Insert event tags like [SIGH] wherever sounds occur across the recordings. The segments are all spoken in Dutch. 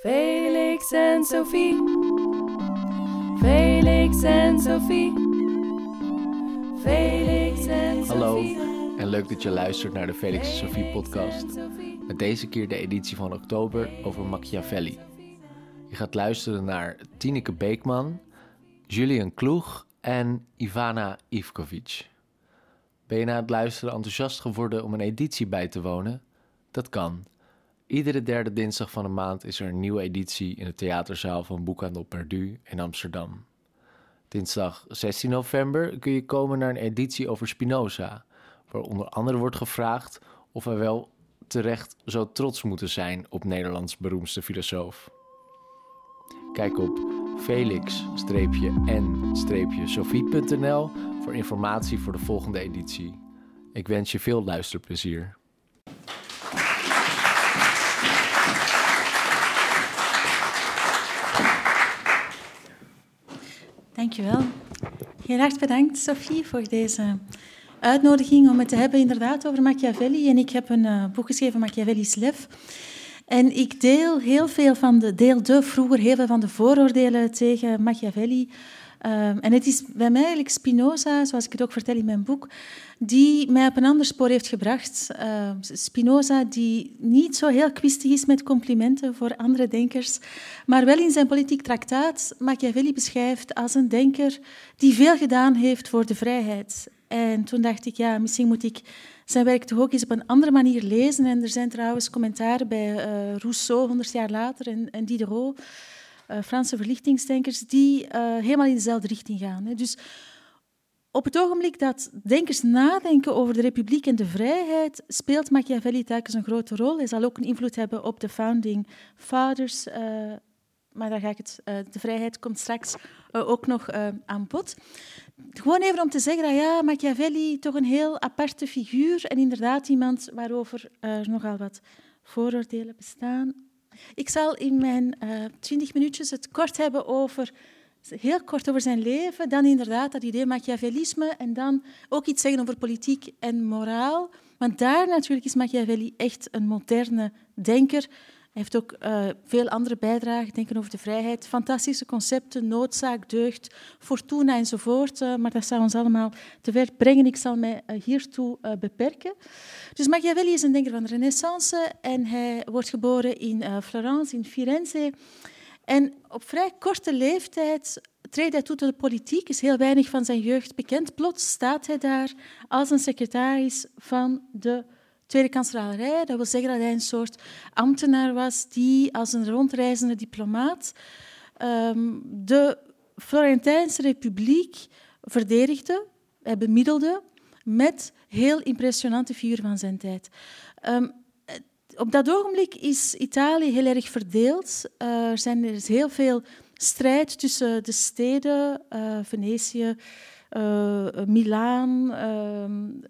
Felix en Sophie. Felix en Sophie. Felix en Hallo Sophie. en leuk dat je luistert naar de Felix en Sophie podcast. Met deze keer de editie van oktober over Machiavelli. Je gaat luisteren naar Tineke Beekman, Julian Kloeg en Ivana Ivkovic. Ben je na het luisteren enthousiast geworden om een editie bij te wonen? Dat kan. Iedere derde dinsdag van de maand is er een nieuwe editie in de theaterzaal van Boekhandel Perdu in Amsterdam. Dinsdag 16 november kun je komen naar een editie over Spinoza, waar onder andere wordt gevraagd of wij wel terecht zo trots moeten zijn op Nederlands beroemdste filosoof. Kijk op felix-en-sophie.nl voor informatie voor de volgende editie. Ik wens je veel luisterplezier. Dankjewel. Heel erg bedankt, Sophie, voor deze uitnodiging om het te hebben inderdaad over Machiavelli. En ik heb een eh, boek geschreven, Machiavelli's Lef. En ik deel heel veel van de, deelde vroeger heel veel van de vooroordelen tegen Machiavelli. Ehm, en het is bij mij eigenlijk Spinoza, zoals ik het ook vertel in mijn boek, die mij op een ander spoor heeft gebracht. Ehm, Spinoza, die niet zo heel kwistig is met complimenten voor andere denkers, maar wel in zijn politiek traktaat Machiavelli beschrijft als een denker die veel gedaan heeft voor de vrijheid. En toen dacht ik, ja, misschien moet ik zijn werk toch ook eens op een andere manier lezen. En er zijn trouwens commentaren bij eh, Rousseau, honderd jaar later, en, en Diderot, Franse verlichtingsdenkers, die eh, helemaal in dezelfde richting gaan. Hè. Dus op het ogenblik dat denkers nadenken over de republiek en de vrijheid, speelt Machiavelli telkens een grote rol. Hij zal ook een invloed hebben op de founding fathers. eh, maar daar ga ik het, eh, de vrijheid komt straks eh, ook nog eh, aan bod. Gewoon even om te zeggen dat ja, Machiavelli toch een heel aparte figuur en inderdaad iemand waarover er nogal wat vooroordelen bestaan. Ik zal in mijn twintig minuutjes het kort hebben over, heel kort over zijn leven, dan inderdaad dat idee Machiavellisme en dan ook iets zeggen over politiek en moraal. Want daar natuurlijk is Machiavelli echt een moderne denker. Heeft ook eh, veel andere bijdragen, denken over de vrijheid, fantastische concepten, noodzaak, deugd, fortuna enzovoort. eh, maar dat zou ons allemaal te ver brengen. Ik zal mij eh, hiertoe beperken. Dus Machiavelli is een denker van de renaissance en hij wordt geboren in Florence, in Firenze. En op vrij korte leeftijd treedt hij toe tot de politiek, is heel weinig van zijn jeugd bekend. Plots staat hij daar als een secretaris van de Tweede Kanslarij. Dat wil zeggen dat hij een soort ambtenaar was die als een rondreizende diplomaat ehm, de Florentijnse Republiek verdedigde, hij bemiddelde met heel impressionante figuren van zijn tijd. Ehm, op dat ogenblik is Italië heel erg verdeeld. Eh, er, zijn, er is heel veel strijd tussen de steden, eh, Venetië, Milaan,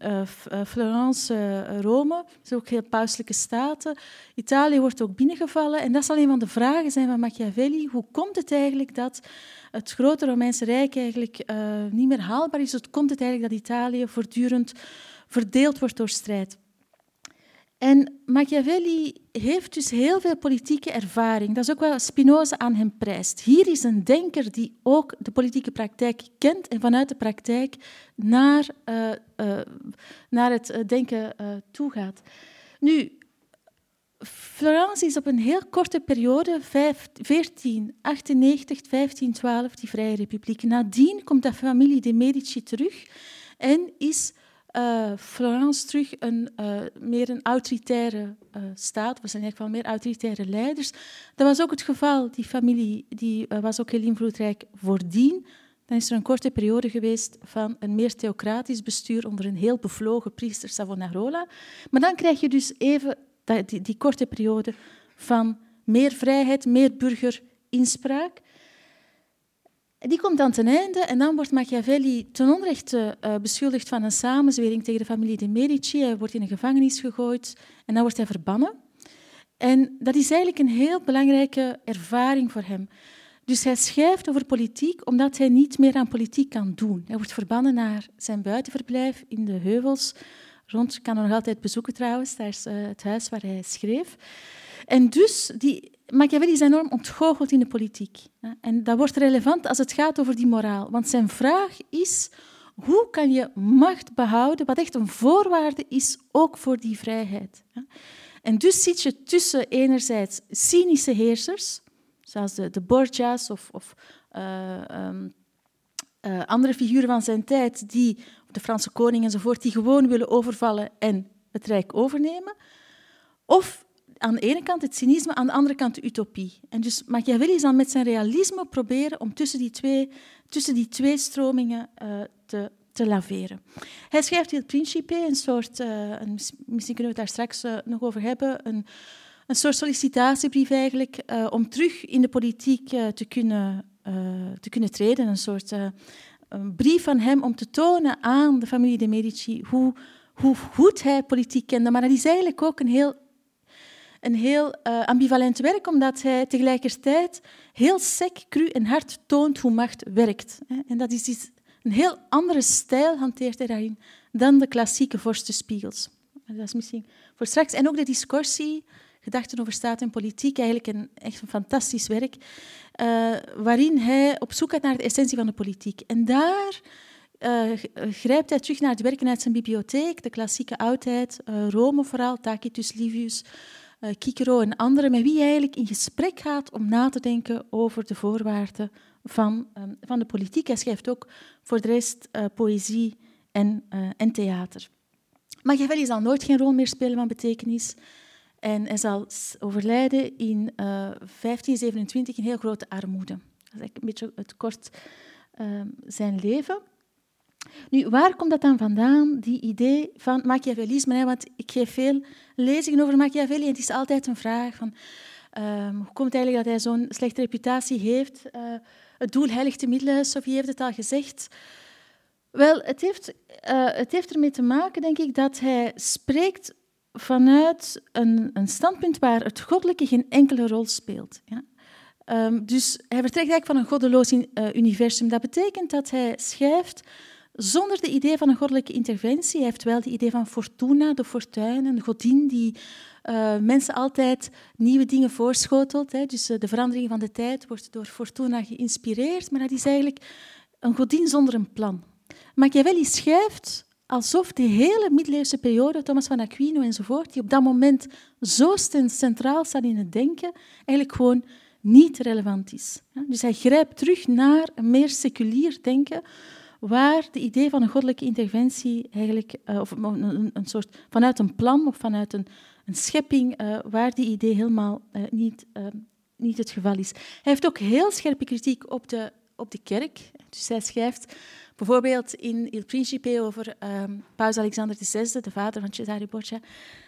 uh, uh, Florence, Rome. Zijn ook heel pauselijke staten. Italië wordt ook binnengevallen. En dat zal een van de vragen zijn van Machiavelli. Hoe komt het eigenlijk dat het grote Romeinse Rijk eigenlijk niet meer haalbaar is? Hoe komt het eigenlijk dat Italië voortdurend verdeeld wordt door strijd? En Machiavelli heeft dus heel veel politieke ervaring. Dat is ook wat Spinoza aan hem prijst. Hier is een denker die ook de politieke praktijk kent en vanuit de praktijk naar, uh, uh, naar het denken uh, toegaat. Nu, Florence is op een heel korte periode, 1498, 1512, die Vrije Republiek. Nadien komt de familie de Medici terug en is uh, Florence terug een, uh, meer een autoritaire uh, staat. We zijn eigenlijk wel meer autoritaire leiders. Dat was ook het geval. Die familie die, was ook heel invloedrijk voordien. Dan is er een korte periode geweest van een meer theocratisch bestuur onder een heel bevlogen priester Savonarola. Maar dan krijg je dus even die, die korte periode van meer vrijheid, meer burgerinspraak. Die komt dan ten einde en dan wordt Machiavelli ten onrechte uh, beschuldigd van een samenzwering tegen de familie de Medici. Hij wordt in een gevangenis gegooid en dan wordt hij verbannen. En dat is eigenlijk een heel belangrijke ervaring voor hem. Dus hij schrijft over politiek omdat hij niet meer aan politiek kan doen. Hij wordt verbannen naar zijn buitenverblijf in de heuvels. Rond, kan er nog altijd bezoeken trouwens, daar is uh, het huis waar hij schreef. En dus die Machiavelli is enorm ontgoocheld in de politiek. En dat wordt relevant als het gaat over die moraal. Want zijn vraag is, hoe kan je macht behouden, wat echt een voorwaarde is, ook voor die vrijheid. En dus zit je tussen enerzijds cynische heersers, zoals de, de Borgia's of, of uh, um, uh, andere figuren van zijn tijd, die, de Franse koning enzovoort, die gewoon willen overvallen en het rijk overnemen. Of aan de ene kant het cynisme, aan de andere kant de utopie. En dus Machiavelli zal met zijn realisme proberen om tussen die twee, tussen die twee stromingen uh, te, te laveren. Hij schrijft in Principe een soort, uh, een, misschien kunnen we het daar straks uh, nog over hebben, een, een soort sollicitatiebrief eigenlijk, om terug in de politiek te, kunnen, te kunnen treden. Een soort een brief van hem om te tonen aan de familie de Medici hoe, hoe goed hij politiek kende. Maar dat is eigenlijk ook een heel een heel uh, ambivalent werk, omdat hij tegelijkertijd heel sec, cru en hard toont hoe macht werkt. En dat is een heel andere stijl hanteert hij daarin dan de klassieke vorstenspiegels. Dat is misschien voor straks. En ook de discussie, gedachten over staat en politiek, eigenlijk een, echt een fantastisch werk, uh, waarin hij op zoek gaat naar de essentie van de politiek. En daar uh, grijpt hij terug naar het werken uit zijn bibliotheek, de klassieke oudheid, Rome vooral, Tacitus Livius, uh, Cicero en anderen, met wie hij eigenlijk in gesprek gaat om na te denken over de voorwaarden van, um, van de politiek. Hij schrijft ook voor de rest uh, poëzie en, uh, en theater. Machiavelli zal nooit geen rol meer spelen van betekenis. En hij zal overlijden in 1527 in heel grote armoede. Dat is een beetje het kort ehm, zijn leven. Nu, waar komt dat dan vandaan, die idee van Machiavellisme? Want ik geef veel lezingen over Machiavelli en het is altijd een vraag van... Um, hoe komt het eigenlijk dat hij zo'n slechte reputatie heeft? Uh, het doel heiligt de middelen, Sophie heeft het al gezegd. Wel, het heeft, uh, het heeft ermee te maken, denk ik, dat hij spreekt vanuit een, een standpunt waar het goddelijke geen enkele rol speelt. Ja? Um, dus hij vertrekt eigenlijk van een goddeloos uh, universum. Dat betekent dat hij schrijft zonder de idee van een goddelijke interventie. Hij heeft wel het idee van Fortuna, de fortuin, een godin die uh, mensen altijd nieuwe dingen voorschotelt. Hè. Dus uh, de verandering van de tijd wordt door Fortuna geïnspireerd, maar dat is eigenlijk een godin zonder een plan. Machiavelli schrijft alsof de hele middeleeuwse periode, Thomas van Aquino enzovoort, die op dat moment zo centraal staat in het denken, eigenlijk gewoon niet relevant is. Dus hij grijpt terug naar een meer seculier denken, waar de idee van een goddelijke interventie eigenlijk, uh, of een, een, soort vanuit een plan of vanuit een, een schepping, uh, waar die idee helemaal uh, niet, niet het geval is. Hij heeft ook heel scherpe kritiek op de, op de kerk. Dus hij schrijft bijvoorbeeld in Il Principe over um, Paus Alexander VI, de vader van Cesare Borgia,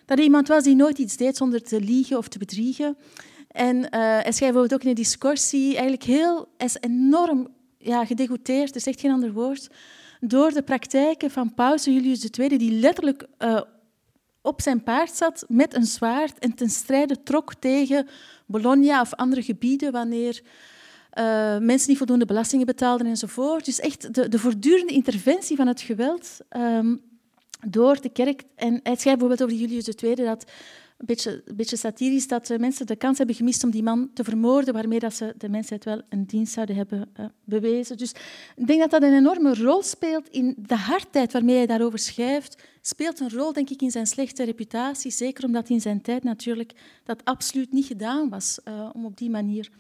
dat hij iemand was die nooit iets deed zonder te liegen of te bedriegen. En hij schrijft ook in een discussie, eigenlijk heel, is enorm ja, gedegoûteerd, er is echt geen ander woord, door de praktijken van paus Julius II, die letterlijk uh, op zijn paard zat met een zwaard en ten strijde trok tegen Bologna of andere gebieden wanneer uh, mensen niet voldoende belastingen betaalden enzovoort. Dus echt de, de voortdurende interventie van het geweld um, door de kerk. En hij schrijft bijvoorbeeld over Julius II dat een beetje, beetje satirisch dat mensen de kans hebben gemist om die man te vermoorden, waarmee dat ze de mensheid wel een dienst zouden hebben uh, bewezen. Dus ik denk dat dat een enorme rol speelt in de hardheid waarmee hij daarover schrijft. Speelt een rol, denk ik, in zijn slechte reputatie. Zeker omdat in zijn tijd natuurlijk dat absoluut niet gedaan was uh, om op die manier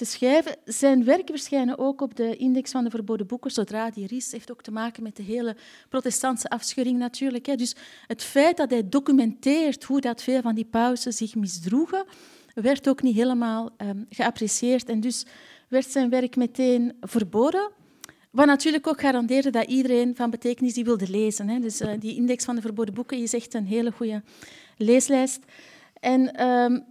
te schrijven. Zijn werken verschijnen ook op de index van de verboden boeken, zodra die er is. heeft ook te maken met de hele protestantse afschuring natuurlijk. Hè. Dus het feit dat hij documenteert hoe dat veel van die pausen zich misdroegen, werd ook niet helemaal um, geapprecieerd. En dus werd zijn werk meteen verboden. Wat natuurlijk ook garandeerde dat iedereen van betekenis die wilde lezen. Hè. Dus uh, die index van de verboden boeken is echt een hele goede leeslijst. En um,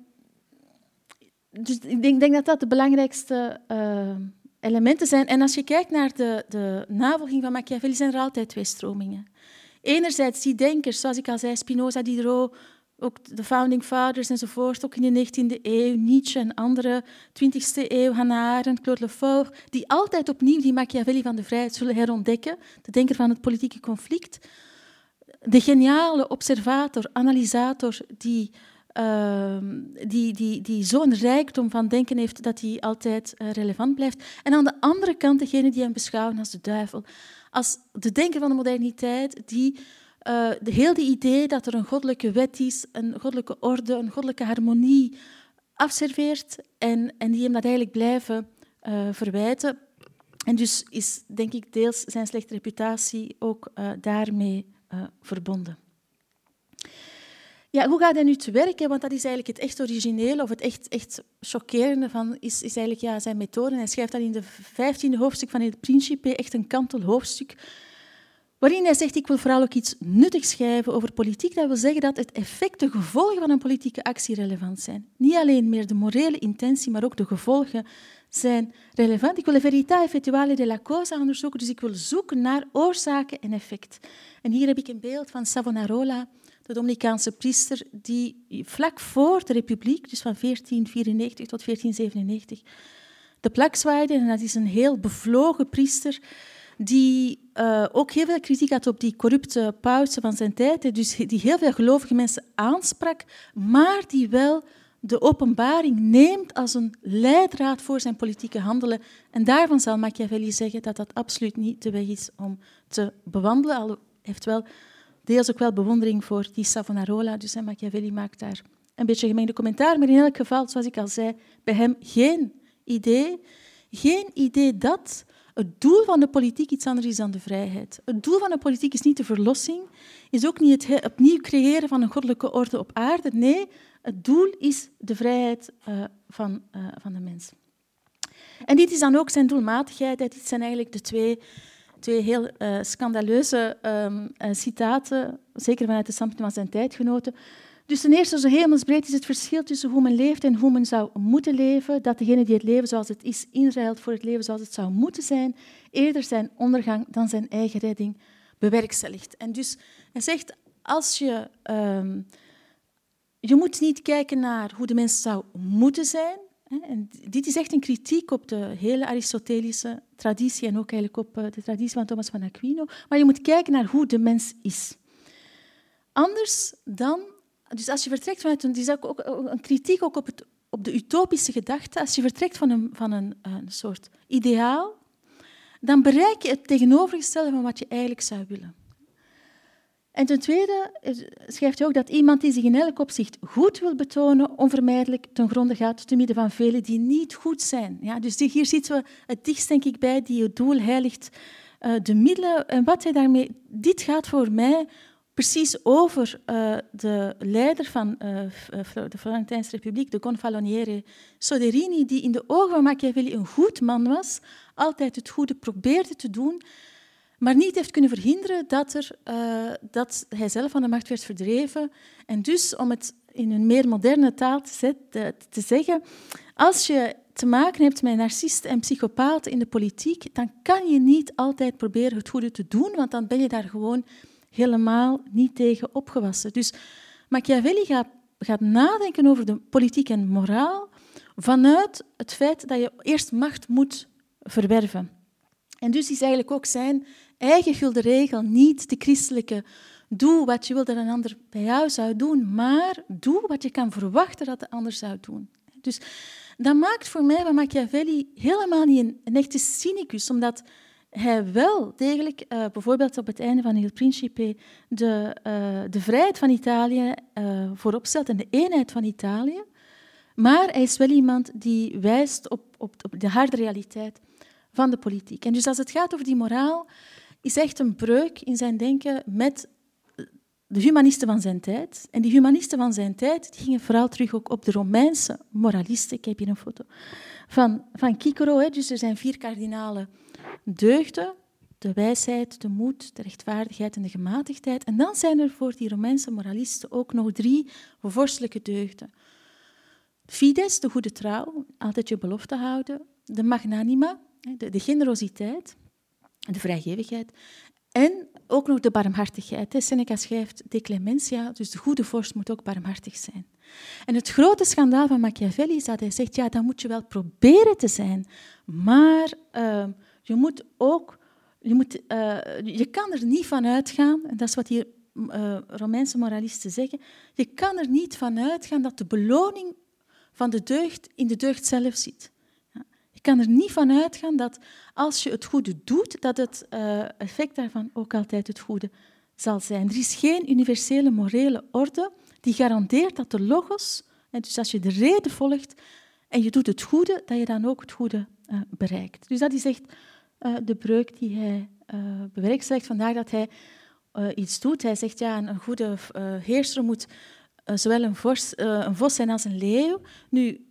dus ik denk, denk, dat dat de belangrijkste uh, elementen zijn. En als je kijkt naar de, de navolging van Machiavelli, zijn er altijd twee stromingen. Enerzijds die denkers, zoals ik al zei, Spinoza, Diderot, ook de founding fathers enzovoort, ook in de 19e eeuw, Nietzsche en andere, 20e eeuw, Hannah Arendt, Claude Lefort, die altijd opnieuw die Machiavelli van de vrijheid zullen herontdekken, de denker van het politieke conflict. De geniale observator, analysator, die ehm, die, die, die zo'n rijkdom van denken heeft dat hij altijd eh, relevant blijft. En aan de andere kant degene die hem beschouwen als de duivel. Als de denker van de moderniteit die uh, de, heel die idee dat er een goddelijke wet is, een goddelijke orde, een goddelijke harmonie afserveert en, en die hem dat eigenlijk blijven uh, verwijten. En dus is, denk ik, deels zijn slechte reputatie ook daarmee verbonden. Ja, hoe gaat hij nu te werken? Want dat is eigenlijk het echt originele of het echt, echt chockerende van is, is eigenlijk ja, zijn methode. Hij schrijft dat in de vijftiende hoofdstuk van het Principe, echt een kantel hoofdstuk, waarin hij zegt, ik wil vooral ook iets nuttigs schrijven over politiek. Dat wil zeggen dat het effect, de gevolgen van een politieke actie relevant zijn. Niet alleen meer de morele intentie, maar ook de gevolgen zijn relevant. Ik wil de verità effettuale della cosa onderzoeken, dus ik wil zoeken naar oorzaken en effect. En hier heb ik een beeld van Savonarola, de Dominicaanse priester, die vlak voor de Republiek, dus van 1494 tot 1497, de plak zwaaide. En dat is een heel bevlogen priester die uh, ook heel veel kritiek had op die corrupte pausen van zijn tijd, dus die heel veel gelovige mensen aansprak, maar die wel de openbaring neemt als een leidraad voor zijn politieke handelen. En daarvan zal Machiavelli zeggen dat dat absoluut niet de weg is om te bewandelen. Al heeft wel deels ook wel bewondering voor die Savonarola, dus Machiavelli maakt daar een beetje gemengde commentaar. Maar in elk geval, zoals ik al zei, bij hem geen idee, geen idee dat het doel van de politiek iets anders is dan de vrijheid. Het doel van de politiek is niet de verlossing, is ook niet het opnieuw creëren van een goddelijke orde op aarde. Nee, het doel is de vrijheid uh, van, uh, van de mens. En dit is dan ook zijn doelmatigheid. Dit zijn eigenlijk de twee, twee heel uh, scandaleuze um, citaten, zeker vanuit de standpunt van zijn tijdgenoten. Dus ten eerste, zo hemelsbreed is het verschil tussen hoe men leeft en hoe men zou moeten leven. Dat degene die het leven zoals het is inruilt voor het leven zoals het zou moeten zijn, eerder zijn ondergang dan zijn eigen redding bewerkstelligt. En dus hij zegt, als je, um, je moet niet kijken naar hoe de mens zou moeten zijn. En dit is echt een kritiek op de hele Aristotelische traditie en ook eigenlijk op eh, de traditie van Thomas van Aquino. Maar je moet kijken naar hoe de mens is. Anders dan dus als je vertrekt vanuit een, is ook een kritiek ook op, het, op de utopische gedachte, als je vertrekt van een, van een, een soort ideaal, dan bereik je het tegenovergestelde van wat je eigenlijk zou willen. En ten tweede schrijft hij ook dat iemand die zich in elk opzicht goed wil betonen, onvermijdelijk ten gronde gaat te midden van velen die niet goed zijn. Ja, dus hier zitten we het dichtst, denk ik, bij die het doel heiligt uh, de middelen. En wat hij daarmee... Dit gaat voor mij precies over uh, de leider van de Florentijnse Republiek, de Confaloniere Soderini, die in de ogen van Machiavelli een goed man was, altijd het goede probeerde te doen, maar niet heeft kunnen verhinderen dat, er, uh, dat hij zelf van de macht werd verdreven. En dus, om het in een meer moderne taal te, te zeggen, als je te maken hebt met narcisten en psychopaten in de politiek, dan kan je niet altijd proberen het goede te doen, want dan ben je daar gewoon helemaal niet tegen opgewassen. Dus Machiavelli gaat, gaat nadenken over de politiek en moraal vanuit het feit dat je eerst macht moet verwerven. En dus is eigenlijk ook zijn eigen gulden regel niet de christelijke doe wat je wil dat een ander bij jou zou doen, maar doe wat je kan verwachten dat de ander zou doen. Dus dat maakt voor mij van Machiavelli helemaal niet een, echte cynicus, omdat hij wel degelijk, uh, bijvoorbeeld op het einde van Il Principe, de, uh, de vrijheid van Italië uh, voorop stelt en de eenheid van Italië. Maar hij is wel iemand die wijst op, op, op, de harde realiteit van de politiek. En dus als het gaat over die moraal, is echt een breuk in zijn denken met de humanisten van zijn tijd. En die humanisten van zijn tijd die gingen vooral terug ook op de Romeinse moralisten. Ik heb hier een foto van, van Cicero. Hè. Dus er zijn vier kardinalen deugden, de wijsheid, de moed, de rechtvaardigheid en de gematigdheid. En dan zijn er voor die Romeinse moralisten ook nog drie vorstelijke deugden. Fides, de goede trouw, altijd je belofte houden. De magnanima, de generositeit, de vrijgevigheid. En ook nog de barmhartigheid. Seneca schrijft de clementia, dus de goede vorst moet ook barmhartig zijn. En het grote schandaal van Machiavelli is dat hij zegt, ja, dan moet je wel proberen te zijn, maar uh, je moet ook, je, moet, uh, je kan er niet van uitgaan, en dat is wat hier uh, Romeinse moralisten zeggen, je kan er niet van uitgaan dat de beloning van de deugd in de deugd zelf zit. Je kan er niet van uitgaan dat als je het goede doet, dat het uh, effect daarvan ook altijd het goede zal zijn. Er is geen universele morele orde die garandeert dat de logos, en dus als je de reden volgt en je doet het goede, dat je dan ook het goede uh, bereikt. Dus dat is echt uh, de breuk die hij uh, bewerkstelligt. Vandaar dat hij iets doet. Hij zegt, ja, een goede heerser moet zowel een vos, een vos zijn als een leeuw. Nu,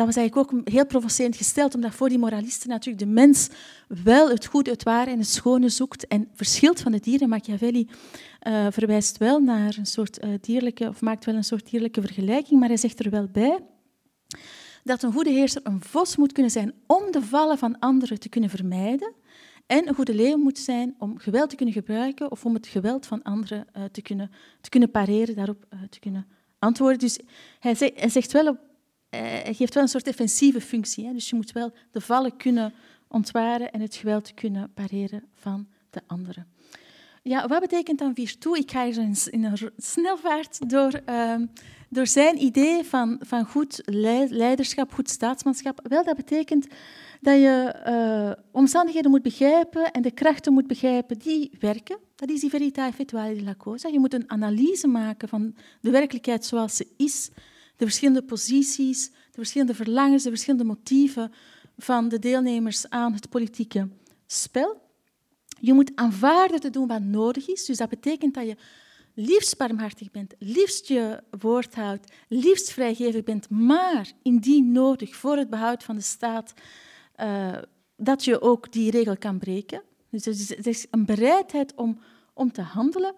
dat was eigenlijk ook heel provocerend gesteld, omdat voor die moralisten natuurlijk de mens wel het goede, het ware en het schone zoekt en verschilt van de dieren. Machiavelli uh, verwijst wel naar een soort uh, dierlijke, of maakt wel een soort dierlijke vergelijking, maar hij zegt er wel bij dat een goede heerser een vos moet kunnen zijn om de vallen van anderen te kunnen vermijden. En een goede leeuw moet zijn om geweld te kunnen gebruiken of om het geweld van anderen uh, te, kunnen, te kunnen pareren, daarop te kunnen antwoorden. Dus hij, zegt, hij zegt wel op eh, hij geeft wel een soort defensieve functie. Hè? Dus je moet wel de vallen kunnen ontwaren en het geweld kunnen pareren van de anderen. Ja, wat betekent dan virtu? Ik ga hier in een snelvaart door, uh, door zijn idee van, van goed leiderschap, goed staatsmanschap. Wel, dat betekent dat je uh, omstandigheden moet begrijpen en de krachten moet begrijpen die werken. Dat is die effettuale di la cosa. Je moet een analyse maken van de werkelijkheid zoals ze is de verschillende posities, de verschillende verlangens, de verschillende motieven van de deelnemers aan het politieke spel. Je moet aanvaarden te doen wat nodig is. Dus dat betekent dat je liefst barmhartig bent, liefst je woord houdt, liefst vrijgevig bent, maar indien nodig voor het behoud van de staat, uh, dat je ook die regel kan breken. Dus er is een bereidheid om, om te handelen.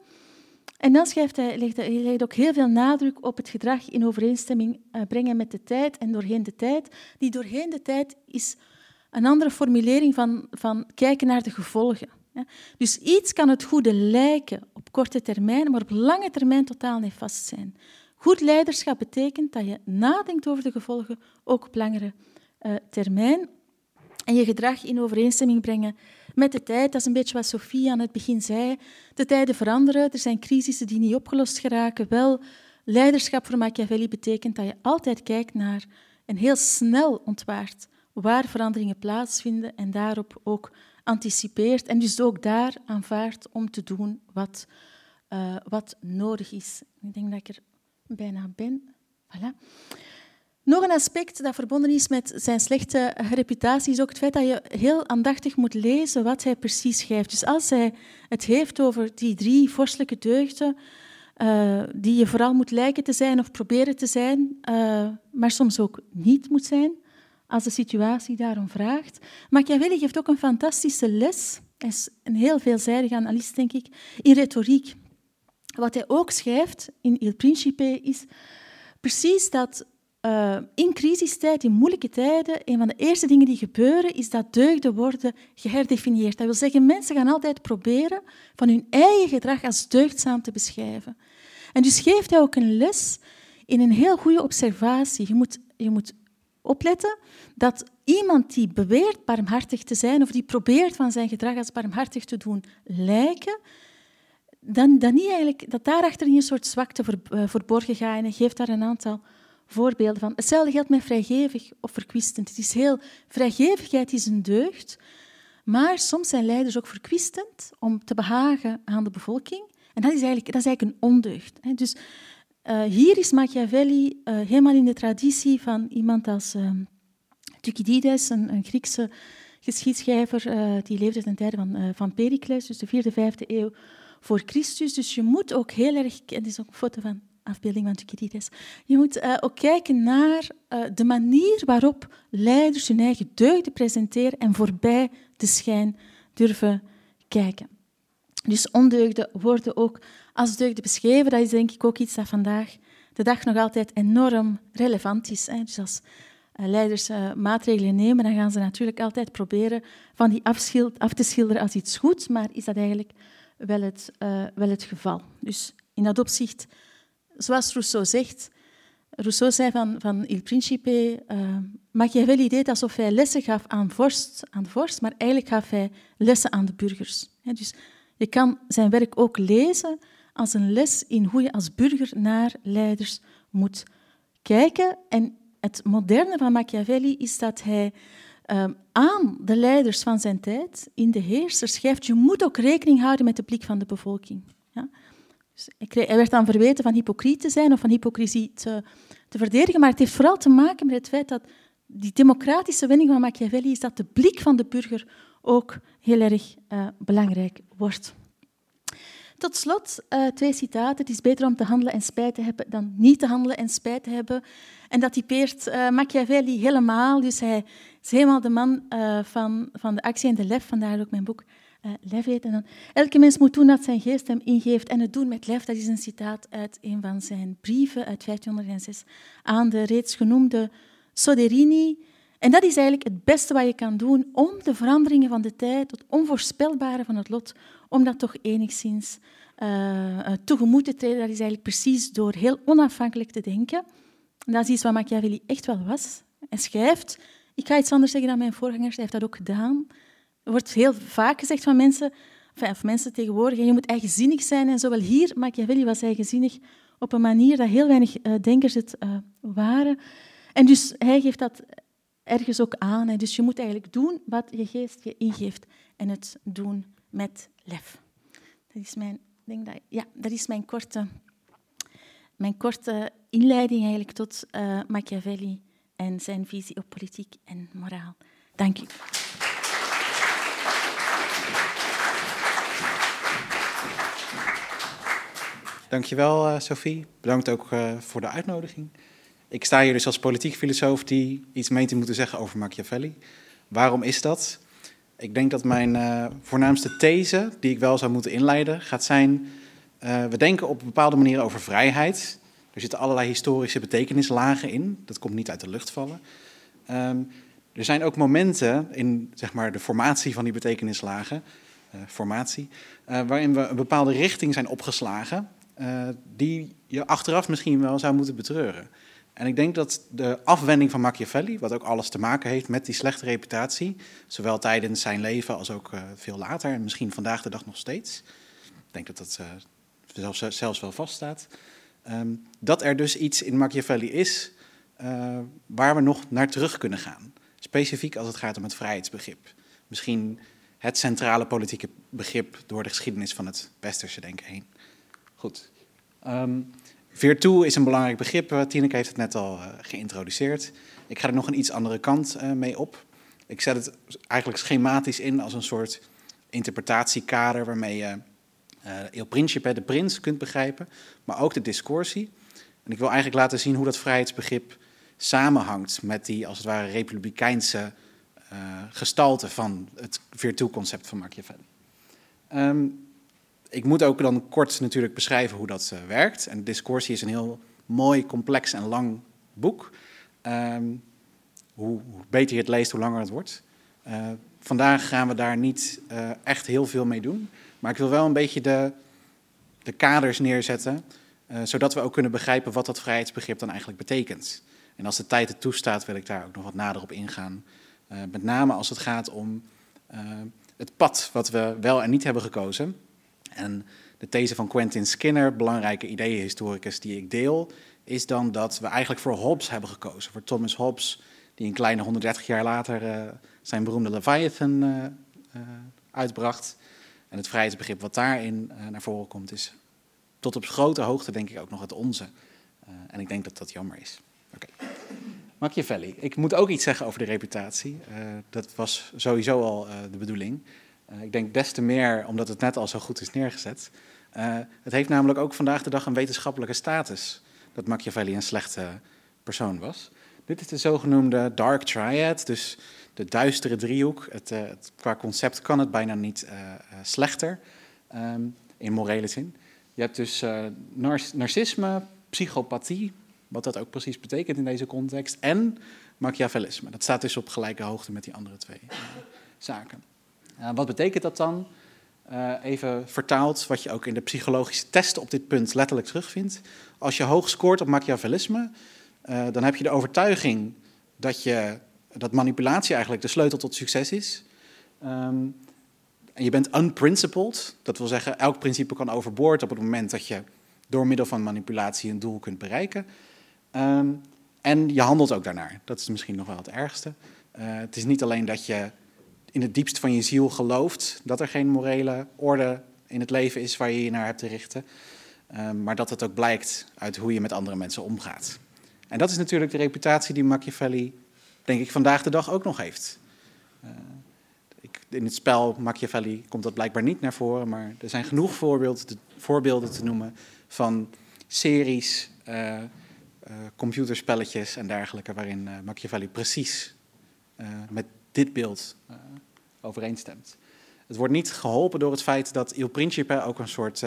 En dan schrijft hij, legt hij legt ook heel veel nadruk op het gedrag in overeenstemming uh, brengen met de tijd en doorheen de tijd. Die doorheen de tijd is een andere formulering van, van kijken naar de gevolgen. Dus iets kan het goede lijken op korte termijn, maar op lange termijn totaal nefast zijn. Goed leiderschap betekent dat je nadenkt over de gevolgen, ook op langere uh, termijn. En je gedrag in overeenstemming brengen met de tijd. Dat is een beetje wat Sophie aan het begin zei. De tijden veranderen, er zijn crisissen die niet opgelost geraken. Wel, leiderschap voor Machiavelli betekent dat je altijd kijkt naar en heel snel ontwaart waar veranderingen plaatsvinden en daarop ook anticipeert en dus ook daar aanvaardt om te doen wat, uh, wat nodig is. Ik denk dat ik er bijna ben. Voilà. Nog een aspect dat verbonden is met zijn slechte reputatie is ook het feit dat je heel aandachtig moet lezen wat hij precies schrijft. Dus als hij het heeft over die drie vorstelijke deugden, uh, die je vooral moet lijken te zijn of proberen te zijn, uh, maar soms ook niet moet zijn, als de situatie daarom vraagt. Machiavelli geeft ook een fantastische les. Hij is een heel veelzijdige analist, denk ik, in retoriek. Wat hij ook schrijft in Il Principe is precies dat uh, in crisistijd, in moeilijke tijden, een van de eerste dingen die gebeuren, is dat deugden worden geherdefinieerd. Dat wil zeggen, mensen gaan altijd proberen van hun eigen gedrag als deugdzaam te beschrijven. En dus geeft hij ook een les in een heel goede observatie. Je moet, je moet opletten dat iemand die beweert barmhartig te zijn, of die probeert van zijn gedrag als barmhartig te doen lijken, dan, dan niet eigenlijk, dat daarachter een soort zwakte eh, verborgen gaat. En geeft daar een aantal voorbeelden van. Hetzelfde geldt met vrijgevig of verkwistend. Het is heel, vrijgevigheid is een deugd, maar soms zijn leiders ook verkwistend om te behagen aan de bevolking. En dat is eigenlijk, dat is eigenlijk een ondeugd. Dus uh, hier is Machiavelli uh, helemaal in de traditie van iemand als uh, Thucydides, een, Griekse geschiedschrijver, die leefde ten tijde van, van Pericles, dus de vierde, vijfde eeuw voor Christus. Dus je moet ook heel erg... En dit is ook een foto van afbeelding van Thucydides. Je moet uh, ook kijken naar uh, de manier waarop leiders hun eigen deugden presenteren en voorbij de schijn durven kijken. Dus ondeugden worden ook als deugden beschreven. Dat is denk ik ook iets dat vandaag de dag nog altijd enorm relevant is. Hè. Dus als uh, leiders maatregelen nemen, dan gaan ze natuurlijk altijd proberen van die af te schilderen als iets goeds, maar is dat eigenlijk wel het, wel het geval. Dus in dat opzicht zoals Rousseau zegt, Rousseau zei van, van Il Principe, uh, Machiavelli deed alsof hij lessen gaf aan, vorst, aan de vorst, maar eigenlijk gaf hij lessen aan de burgers. dus je kan zijn werk ook lezen als een les in hoe je als burger naar leiders moet kijken. En het moderne van Machiavelli is dat hij um, aan de leiders van zijn tijd, in de heersers, schrijft, je moet ook rekening houden met de blik van de bevolking. Ja? Dus hij werd dan verweten van hypocriet te zijn of van hypocrisie te, te verdedigen, maar het heeft vooral te maken met het feit dat die democratische winning van Machiavelli is dat de blik van de burger ook heel erg uh, belangrijk wordt. Tot slot uh, twee citaten. Het is beter om te handelen en spijt te hebben dan niet te handelen en spijt te hebben. En dat typeert uh, Machiavelli helemaal. Dus hij is helemaal de man van, van de actie en de lef. Vandaar ook mijn boek Heet. En dan, Elke mens moet doen wat zijn geest hem ingeeft. En het doen met lef, dat is een citaat uit een van zijn brieven uit 1506 aan de reeds genoemde Soderini. En dat is eigenlijk het beste wat je kan doen om de veranderingen van de tijd, het onvoorspelbare van het lot, om dat toch enigszins uh, tegemoet te treden. Dat is eigenlijk precies door heel onafhankelijk te denken. En dat is iets wat Machiavelli echt wel was. Hij schrijft, ik ga iets anders zeggen dan mijn voorgangers, hij heeft dat ook gedaan. Er wordt heel vaak gezegd van mensen, of mensen tegenwoordig, je moet eigenzinnig zijn. En zowel hier, Machiavelli was eigenzinnig op een manier dat heel weinig uh, denkers het uh, waren. En dus hij geeft dat ergens ook aan. Hè. Dus je moet eigenlijk doen wat je geest je ingeeft en het doen met lef. Dat is mijn, denk dat, ja, dat is mijn korte, mijn korte inleiding eigenlijk tot uh, Machiavelli en zijn visie op politiek en moraal. Dank u. Dankjewel, uh, Sophie. Bedankt ook uh, voor de uitnodiging. Ik sta hier dus als politiek filosoof die iets meent te moeten zeggen over Machiavelli. Waarom is dat? Ik denk dat mijn uh, voornaamste these, die ik wel zou moeten inleiden, gaat zijn: we denken op een bepaalde manier over vrijheid. Er zitten allerlei historische betekenislagen in. Dat komt niet uit de lucht vallen. Um, er zijn ook momenten in zeg maar, de formatie van die betekenislagen, formatie, waarin we een bepaalde richting zijn opgeslagen, die je achteraf misschien wel zou moeten betreuren. En ik denk dat de afwending van Machiavelli, wat ook alles te maken heeft met die slechte reputatie, zowel tijdens zijn leven als ook uh, veel later en misschien vandaag de dag nog steeds, ik denk dat dat uh, zelfs, zelfs, wel vaststaat, um, dat er dus iets in Machiavelli is waar we nog naar terug kunnen gaan. Specifiek als het gaat om het vrijheidsbegrip. Misschien het centrale politieke begrip door de geschiedenis van het westerse denken heen. Goed. Um, is een belangrijk begrip. Eh, Tineke heeft het net al uh, geïntroduceerd. Ik ga er nog een iets andere kant uh, mee op. Ik zet het eigenlijk schematisch in als een soort interpretatiekader waarmee je uh, Il Principe, de prins, kunt begrijpen, maar ook de discoursie. En ik wil eigenlijk laten zien hoe dat vrijheidsbegrip samenhangt met die, als het ware, republikeinse gestalte van het Virtu-concept van Machiavelli. Um, ik moet ook dan kort natuurlijk beschrijven hoe dat uh, werkt. En Discoursie is een heel mooi, complex en lang boek. Um, hoe, beter je het leest, hoe langer het wordt. Uh, vandaag gaan we daar niet uh, echt heel veel mee doen. Maar ik wil wel een beetje de, de kaders neerzetten. zodat we ook kunnen begrijpen wat dat vrijheidsbegrip dan eigenlijk betekent. En als de tijd het toestaat, wil ik daar ook nog wat nader op ingaan. met name als het gaat om het pad wat we wel en niet hebben gekozen. En de these van Quentin Skinner, belangrijke ideeënhistoricus die ik deel, is dan dat we eigenlijk voor Hobbes hebben gekozen. Voor Thomas Hobbes, die een kleine 130 jaar later uh, zijn beroemde Leviathan uh, uh, uitbracht. En het vrijheidsbegrip wat daarin naar voren komt, is tot op grote hoogte denk ik ook nog het onze. en ik denk dat dat jammer is. Machiavelli. Ik moet ook iets zeggen over de reputatie. dat was sowieso al de bedoeling. Uh, ik denk des te meer omdat het net al zo goed is neergezet. Uh, het heeft namelijk ook vandaag de dag een wetenschappelijke status dat Machiavelli een slechte persoon was. Dit is de zogenoemde Dark Triad, dus de duistere driehoek. Het, uh, het, qua concept kan het bijna niet slechter um, in morele zin. Je hebt dus narcisme, psychopathie, wat dat ook precies betekent in deze context, en Machiavellisme. Dat staat dus op gelijke hoogte met die andere twee zaken. Uh, wat betekent dat dan? Uh, even vertaald, wat je ook in de psychologische testen op dit punt letterlijk terugvindt. Als je hoog scoort op Machiavellisme, uh, dan heb je de overtuiging dat, je, dat manipulatie eigenlijk de sleutel tot succes is. Um, en je bent unprincipled. Dat wil zeggen, elk principe kan overboord op het moment dat je door middel van manipulatie een doel kunt bereiken. Ehm, en je handelt ook daarnaar. Dat is misschien nog wel het ergste. Eh, het is niet alleen dat je in het diepst van je ziel gelooft dat er geen morele orde in het leven is waar je je naar hebt te richten, ehm, maar dat het ook blijkt uit hoe je met andere mensen omgaat. En dat is natuurlijk de reputatie die Machiavelli, denk ik, vandaag de dag ook nog heeft. Ik, in het spel Machiavelli komt dat blijkbaar niet naar voren, maar er zijn genoeg voorbeelden te, noemen van series, uh, uh, computerspelletjes en dergelijke, waarin Machiavelli precies met dit beeld overeenstemt. Het wordt niet geholpen door het feit dat Il Principe ook een soort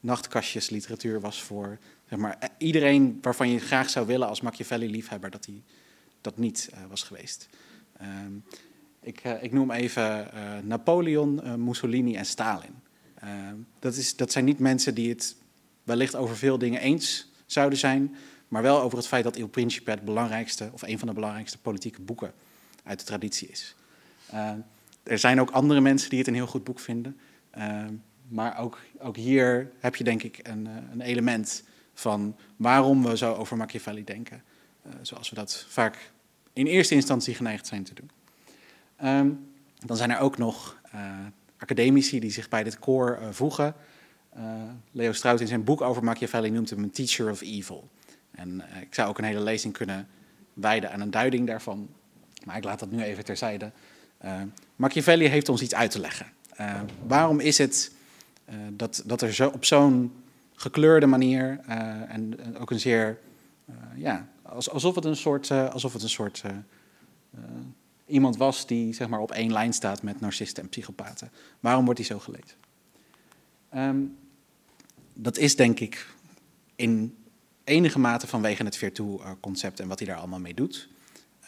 nachtkastjesliteratuur was voor zeg maar, iedereen waarvan je graag zou willen als Machiavelli-liefhebber dat hij dat niet was geweest. Um, ik, ik, noem even Napoleon, Mussolini en Stalin. Ehm, dat, is, dat zijn niet mensen die het wellicht over veel dingen eens zouden zijn, maar wel over het feit dat Il Principe het belangrijkste, of een van de belangrijkste politieke boeken uit de traditie is. Ehm, er zijn ook andere mensen die het een heel goed boek vinden. maar ook, ook hier heb je denk ik een, een element van waarom we zo over Machiavelli denken, zoals we dat vaak in eerste instantie geneigd zijn te doen. Um, dan zijn er ook nog academici die zich bij dit koor voegen. Leo Strauss in zijn boek over Machiavelli noemt hem een teacher of evil. En ik zou ook een hele lezing kunnen wijden aan een duiding daarvan, maar ik laat dat nu even terzijde. Machiavelli heeft ons iets uit te leggen. waarom is het dat, dat er zo, op zo'n gekleurde manier. En, en, ook een zeer, ja, alsof het een soort, alsof het een soort iemand was die zeg maar op één lijn staat met narcisten en psychopaten. Waarom wordt hij zo gelezen? Um, dat is denk ik in enige mate vanwege het Virtu-concept en wat hij daar allemaal mee doet.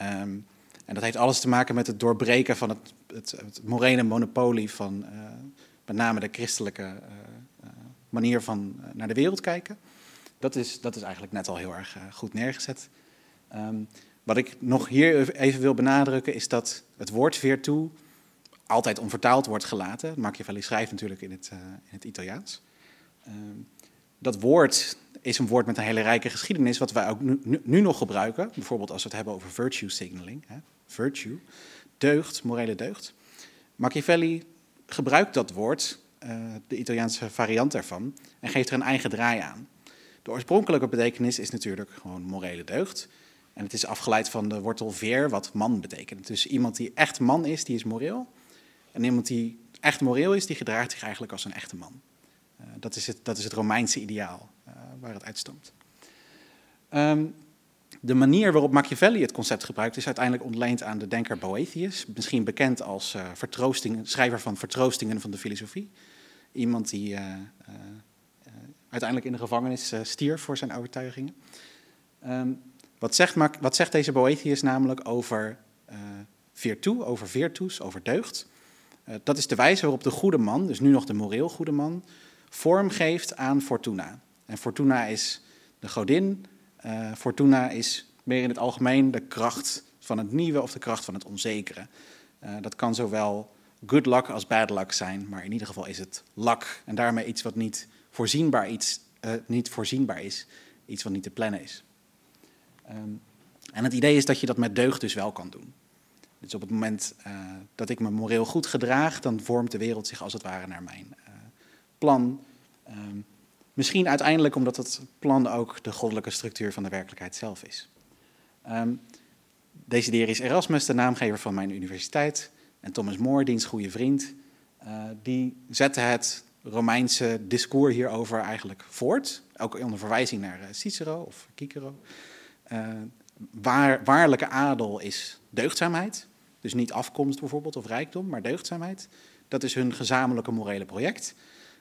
Um, en dat heeft alles te maken met het doorbreken van het, het, morele monopolie van met name de christelijke manier van eh, naar de wereld kijken. Dat is, dat is eigenlijk net al heel erg eh, goed neergezet. Um, wat ik nog hier even wil benadrukken is dat het woord virtu altijd onvertaald wordt gelaten. Machiavelli schrijft natuurlijk in het, in het Italiaans. Um, dat woord is een woord met een hele rijke geschiedenis, wat wij ook nu, nu, nog gebruiken. Bijvoorbeeld als we het hebben over virtue signaling. Hè? Virtue, deugd, morele deugd. Machiavelli gebruikt dat woord uh, de Italiaanse variant daarvan en geeft er een eigen draai aan. De oorspronkelijke betekenis is natuurlijk gewoon morele deugd. En het is afgeleid van de wortel veer, wat man betekent. Dus iemand die echt man is, die is moreel. En iemand die echt moreel is, die gedraagt zich eigenlijk als een echte man. Uh, dat, is het, dat is het Romeinse ideaal uh, waar het uitstamt. Um, de manier waarop Machiavelli het concept gebruikt is uiteindelijk ontleend aan de denker Boethius, misschien bekend als uh, schrijver van Vertroostingen van de filosofie. Iemand die uh, uh, uiteindelijk in de gevangenis stierf voor zijn overtuigingen. Um, wat, zegt, wat, zegt, deze Boethius namelijk over virtu, over virtus, over deugd? dat is de wijze waarop de goede man, dus nu nog de moreel goede man, vorm geeft aan Fortuna. En Fortuna is de godin uh, Fortuna is meer in het algemeen de kracht van het nieuwe of de kracht van het onzekere. Uh, dat kan zowel good luck als bad luck zijn, maar in ieder geval is het luck. En daarmee iets wat niet voorzienbaar, iets, uh, niet voorzienbaar is, iets wat niet te plannen is. Um, en het idee is dat je dat met deugd dus wel kan doen. Dus op het moment dat ik me moreel goed gedraag, dan vormt de wereld zich als het ware naar mijn plan. Um, Misschien uiteindelijk omdat het plan ook de goddelijke structuur van de werkelijkheid zelf is. Um, Desiderius Erasmus, de naamgever van mijn universiteit, en Thomas More, diens goede vriend, uh, die zetten het Romeinse discours hierover eigenlijk voort. Ook onder verwijzing naar uh, Cicero of Cicero. Uh, waar, waarlijke adel is deugdzaamheid. Dus niet afkomst bijvoorbeeld of rijkdom, maar deugdzaamheid. Dat is hun gezamenlijke morele project.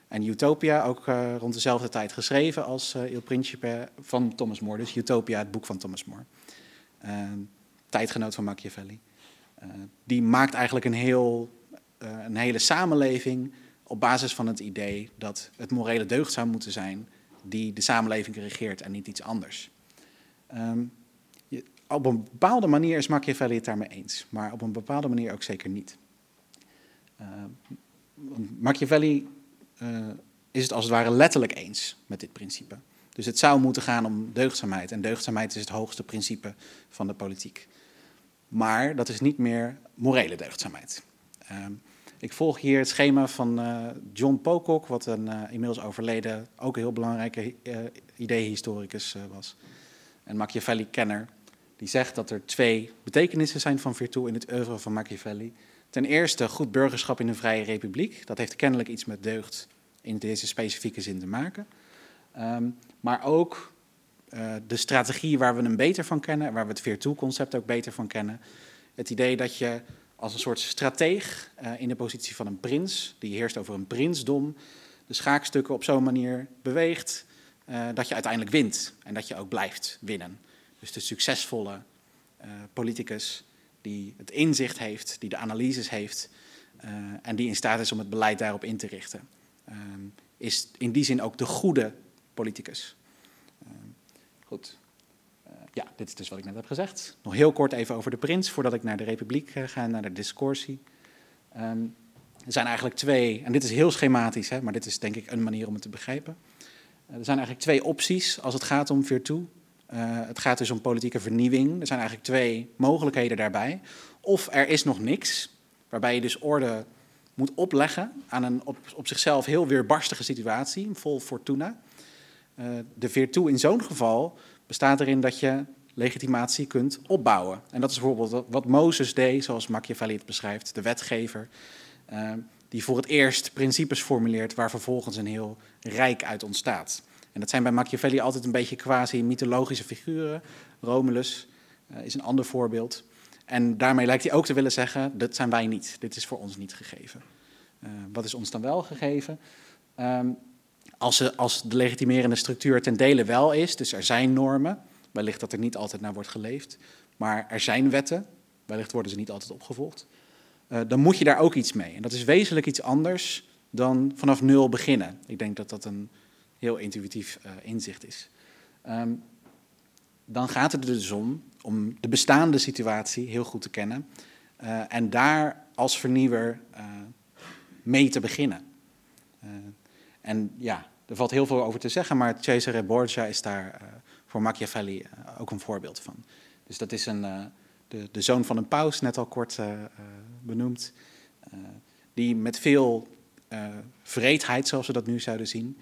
En Utopia, ook uh, rond dezelfde tijd geschreven als uh, Il Principe van Thomas More. Dus Utopia, het boek van Thomas More. Uh, tijdgenoot van Machiavelli. die maakt eigenlijk een, heel, een hele samenleving op basis van het idee dat het morele deugd zou moeten zijn die de samenleving regeert en niet iets anders. Um, je, op een bepaalde manier is Machiavelli het daarmee eens, maar op een bepaalde manier ook zeker niet. Machiavelli uh, is het als het ware letterlijk eens met dit principe. Dus het zou moeten gaan om deugdzaamheid. En deugdzaamheid is het hoogste principe van de politiek. Maar dat is niet meer morele deugdzaamheid. Uh, ik volg hier het schema van uh, John Pocock, wat een uh, inmiddels overleden, ook een heel belangrijke uh, ideehistoricus was. En Machiavelli-kenner. Die zegt dat er twee betekenissen zijn van virtu in het oeuvre van Machiavelli. Ten eerste goed burgerschap in een vrije republiek. Dat heeft kennelijk iets met deugd in deze specifieke zin te maken. Um, maar ook uh, de strategie waar we hem beter van kennen, waar we het virtu-concept ook beter van kennen. Het idee dat je als een soort strateeg uh, in de positie van een prins, die heerst over een prinsdom, de schaakstukken op zo'n manier beweegt uh, dat je uiteindelijk wint en dat je ook blijft winnen. Dus de succesvolle politicus die het inzicht heeft, die de analyses heeft en die in staat is om het beleid daarop in te richten. Um, is in die zin ook de goede politicus. Uh, goed. Uh, ja, dit is dus wat ik net heb gezegd. Nog heel kort even over de prins, voordat ik naar de republiek uh, ga, naar de discoursie. Um, er zijn eigenlijk twee, en dit is heel schematisch, hè, maar dit is denk ik een manier om het te begrijpen. er zijn eigenlijk twee opties als het gaat om virtu. Het gaat dus om politieke vernieuwing. Er zijn eigenlijk twee mogelijkheden daarbij. Of er is nog niks, waarbij je dus orde moet opleggen aan een op, op zichzelf heel weerbarstige situatie, vol fortuna. Uh, de virtu in zo'n geval bestaat erin dat je legitimatie kunt opbouwen. En dat is bijvoorbeeld wat Mozes deed, zoals Machiavelli het beschrijft, de wetgever, uh, die voor het eerst principes formuleert waar vervolgens een heel rijk uit ontstaat. En dat zijn bij Machiavelli altijd een beetje quasi-mythologische figuren. Romulus uh, is een ander voorbeeld. En daarmee lijkt hij ook te willen zeggen, dat zijn wij niet. Dit is voor ons niet gegeven. Uh, wat is ons dan wel gegeven? Um, als, als de legitimerende structuur ten dele wel is, dus er zijn normen, wellicht dat er niet altijd naar wordt geleefd, maar er zijn wetten, wellicht worden ze niet altijd opgevolgd, uh, dan moet je daar ook iets mee. En dat is wezenlijk iets anders dan vanaf nul beginnen. Ik denk dat dat een heel intuïtief uh, inzicht is. Um, dan gaat het er dus om om de bestaande situatie heel goed te kennen uh, en daar als vernieuwer uh, mee te beginnen. En ja, er valt heel veel over te zeggen, maar Cesare Borgia is daar voor Machiavelli ook een voorbeeld van. Dus dat is een, de, de, zoon van een paus, net al kort benoemd, die met veel vreedheid, zoals we dat nu zouden zien,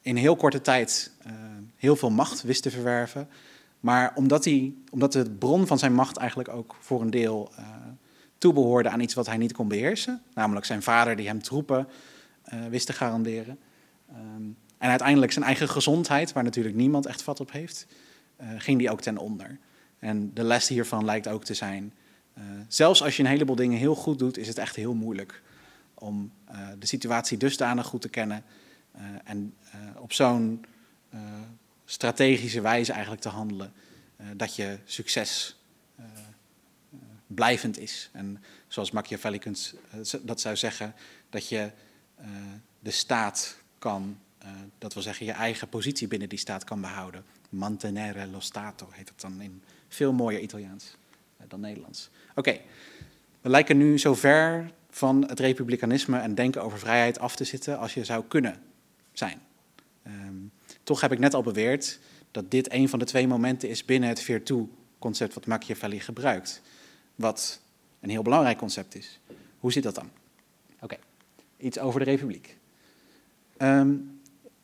in heel korte tijd heel veel macht wist te verwerven. Maar omdat, hij, omdat de bron van zijn macht eigenlijk ook voor een deel uh, toebehoorde aan iets wat hij niet kon beheersen, namelijk zijn vader die hem troepen uh, wist te garanderen. Um, en uiteindelijk zijn eigen gezondheid, waar natuurlijk niemand echt vat op heeft, uh, ging die ook ten onder. En de les hiervan lijkt ook te zijn, zelfs als je een heleboel dingen heel goed doet, is het echt heel moeilijk om de situatie dusdanig goed te kennen en op zo'n strategische wijze eigenlijk te handelen, dat je succes blijvend is. En zoals Machiavelli kunt, dat zou zeggen, dat je de staat kan, dat wil zeggen je eigen positie binnen die staat kan behouden. Mantenere lo Stato heet het dan in veel mooier Italiaans dan Nederlands. Oké, we lijken nu zo ver van het republikeinisme en denken over vrijheid af te zitten als je zou kunnen zijn. Um, toch heb ik net al beweerd dat dit een van de twee momenten is binnen het virtu-concept wat Machiavelli gebruikt. Wat een heel belangrijk concept is. Hoe zit dat dan? Oké, iets over de republiek. Um,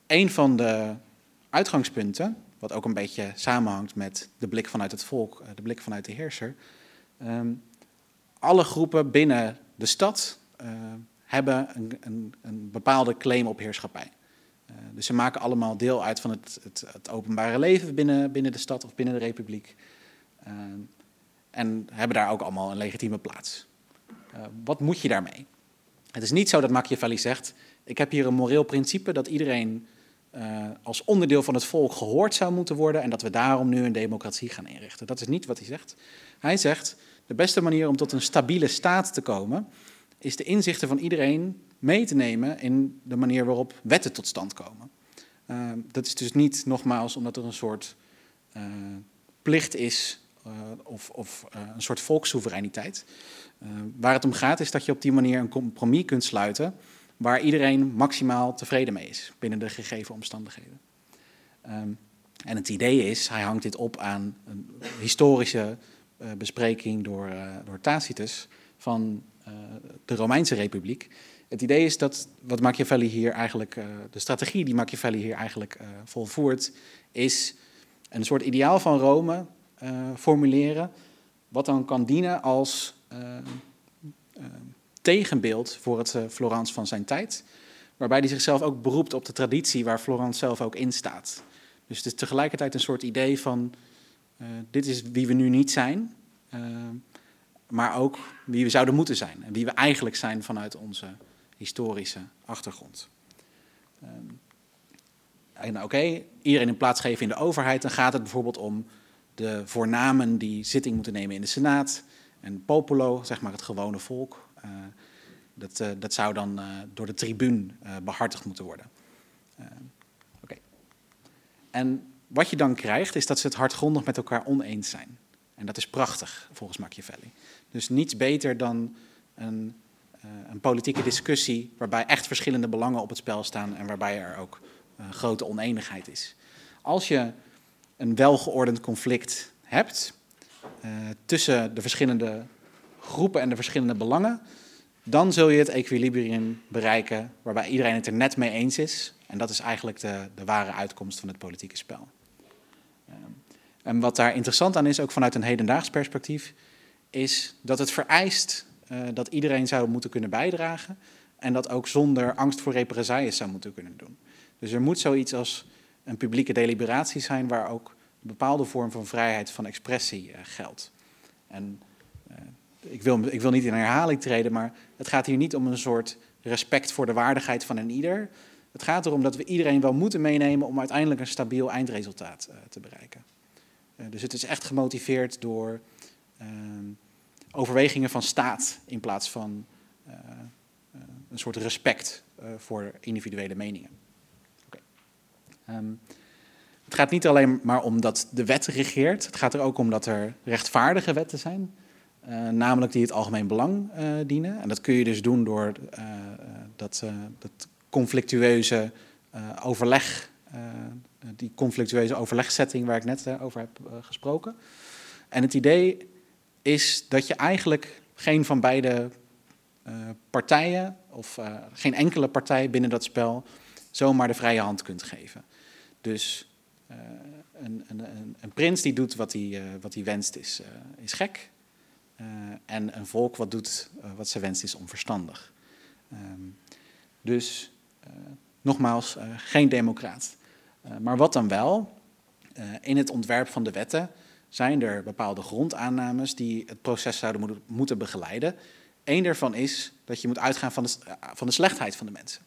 een van de uitgangspunten, wat ook een beetje samenhangt met de blik vanuit het volk, eh, de blik vanuit de heerser. Um, alle groepen binnen de stad uh, hebben een, een, een bepaalde claim op heerschappij. Uh, dus ze maken allemaal deel uit van het, het, het, openbare leven binnen, binnen de stad of binnen de republiek. Uh, en hebben daar ook allemaal een legitieme plaats. Uh, wat moet je daarmee? Het is niet zo dat Machiavelli zegt: Ik heb hier een moreel principe dat iedereen als onderdeel van het volk gehoord zou moeten worden en dat we daarom nu een democratie gaan inrichten. Dat is niet wat hij zegt. Hij zegt: De beste manier om tot een stabiele staat te komen is de inzichten van iedereen mee te nemen in de manier waarop wetten tot stand komen. Uh, dat is dus niet nogmaals omdat er een soort uh, plicht is uh, of, of een soort volkssoevereiniteit. waar het om gaat is dat je op die manier een compromis kunt sluiten waar iedereen maximaal tevreden mee is binnen de gegeven omstandigheden. Ehm, en het idee is, hij hangt dit op aan een historische bespreking door, door Tacitus van de Romeinse Republiek. Het idee is dat wat Machiavelli hier eigenlijk, uh, de strategie die Machiavelli hier eigenlijk uh, volvoert, is een soort ideaal van Rome formuleren, wat dan kan dienen als tegenbeeld voor het Florence van zijn tijd, waarbij hij zichzelf ook beroept op de traditie waar Florence zelf ook in staat. Dus het is tegelijkertijd een soort idee van, dit is wie we nu niet zijn, maar ook wie we zouden moeten zijn en wie we eigenlijk zijn vanuit onze historische achtergrond. Um, en oké, iedereen een plaats geven in de overheid, dan gaat het bijvoorbeeld om de voornamen die zitting moeten nemen in de Senaat. En populo, zeg maar het gewone volk, uh, dat, uh, dat zou dan uh, door de tribuun behartigd moeten worden. Ehm, oké. En wat je dan krijgt, is dat ze het hardgrondig met elkaar oneens zijn. En dat is prachtig, volgens Machiavelli. Dus niets beter dan een eh, een politieke discussie waarbij echt verschillende belangen op het spel staan en waarbij er ook uh, grote oneenigheid is. Als je een welgeordend conflict hebt uh, tussen de verschillende groepen en de verschillende belangen, dan zul je het equilibrium bereiken waarbij iedereen het er net mee eens is. En dat is eigenlijk de, de ware uitkomst van het politieke spel. En wat daar interessant aan is, ook vanuit een hedendaags perspectief, is dat het vereist uh, dat iedereen zou moeten kunnen bijdragen en dat ook zonder angst voor represailles zou moeten kunnen doen. Dus er moet zoiets als een publieke deliberatie zijn waar ook een bepaalde vorm van vrijheid van expressie uh, geldt. En uh, ik, wil, ik wil niet in herhaling treden, maar het gaat hier niet om een soort respect voor de waardigheid van een ieder. Het gaat erom dat we iedereen wel moeten meenemen om uiteindelijk een stabiel eindresultaat te bereiken. dus het is echt gemotiveerd door overwegingen van staat in plaats van uh, uh, een soort respect uh, voor individuele meningen. Um, het gaat niet alleen maar om dat de wet regeert, het gaat er ook om dat er rechtvaardige wetten zijn, namelijk die het algemeen belang dienen. En dat kun je dus doen door dat, conflictueuze overleg, die conflictueuze overlegsetting waar ik net over heb gesproken. En het idee is dat je eigenlijk geen van beide uh, partijen, of uh, geen enkele partij binnen dat spel, zomaar de vrije hand kunt geven. Dus uh, een, een, een, prins die doet wat hij, wat hij wenst is, is gek. en een volk wat doet wat ze wenst is onverstandig. Um, dus nogmaals, geen democraat. maar wat dan wel? in het ontwerp van de wetten zijn er bepaalde grondaannames die het proces zouden moeten begeleiden. Eén daarvan is dat je moet uitgaan van de, van de slechtheid van de mensen.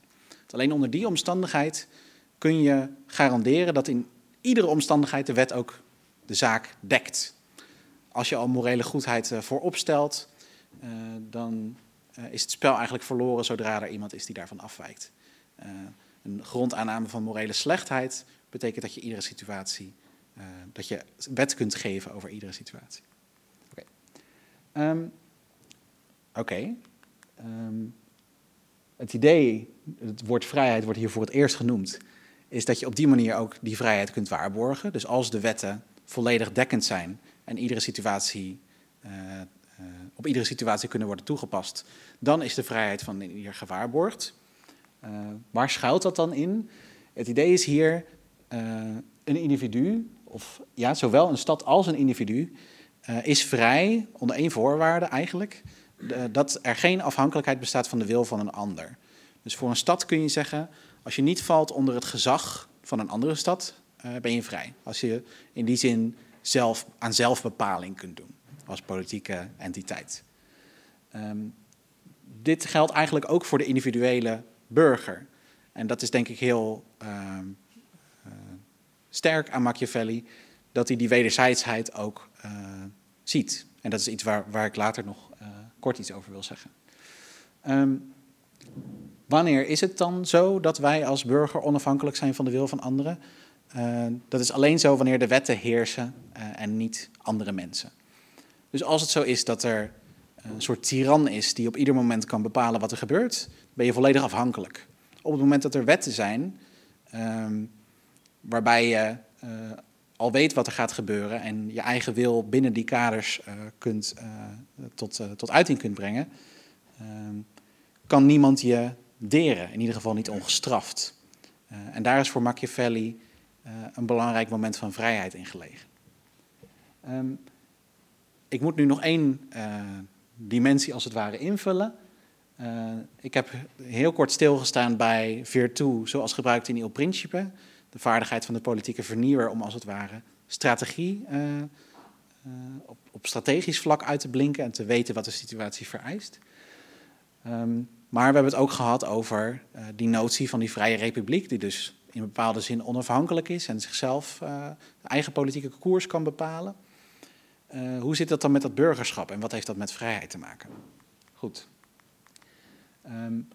Alleen onder die omstandigheid kun je garanderen dat in iedere omstandigheid de wet ook de zaak dekt. Als je al morele goedheid uh, voorop stelt, uh, dan is het spel eigenlijk verloren zodra er iemand is die daarvan afwijkt. een grondaanname van morele slechtheid betekent dat je iedere situatie uh, dat je wet kunt geven over iedere situatie. Oké. Okay. Um, okay. um, het idee, het woord vrijheid wordt hier voor het eerst genoemd, is dat je op die manier ook die vrijheid kunt waarborgen. Dus als de wetten volledig dekkend zijn en iedere situatie, uh, uh, op iedere situatie kunnen worden toegepast, dan is de vrijheid van ieder gewaarborgd. Uh, waar schuilt dat dan in? Het idee is hier een individu of ja, zowel een stad als een individu, uh, is vrij onder één voorwaarde eigenlijk, dat er geen afhankelijkheid bestaat van de wil van een ander. Dus voor een stad kun je zeggen, als je niet valt onder het gezag van een andere stad, uh, ben je vrij. Als je in die zin zelf aan zelfbepaling kunt doen als politieke entiteit. Um, dit geldt eigenlijk ook voor de individuele burger. En dat is denk ik heel um, sterk aan Machiavelli dat hij die wederzijdsheid ook uh, ziet. En dat is iets waar, waar ik later nog uh, kort iets over wil zeggen. Um, wanneer is het dan zo dat wij als burger onafhankelijk zijn van de wil van anderen? Uh, dat is alleen zo wanneer de wetten heersen en niet andere mensen. Dus als het zo is dat er een soort tiran is die op ieder moment kan bepalen wat er gebeurt, ben je volledig afhankelijk. Op het moment dat er wetten zijn, um, waarbij je uh, al weet wat er gaat gebeuren en je eigen wil binnen die kaders kunt, tot, tot uiting kunt brengen, um, kan niemand je deren, in ieder geval niet ongestraft. en daar is voor Machiavelli een belangrijk moment van vrijheid in gelegen. Um, ik moet nu nog één dimensie als het ware invullen. Ik heb heel kort stilgestaan bij Virtu, zoals gebruikt in Il Principe. De vaardigheid van de politieke vernieuwer om als het ware strategie op, op, strategisch vlak uit te blinken en te weten wat de situatie vereist. Um, maar we hebben het ook gehad over die notie van die vrije republiek, die dus in bepaalde zin onafhankelijk is en zichzelf eigen politieke koers kan bepalen. Hoe zit dat dan met dat burgerschap en wat heeft dat met vrijheid te maken? Goed. Um,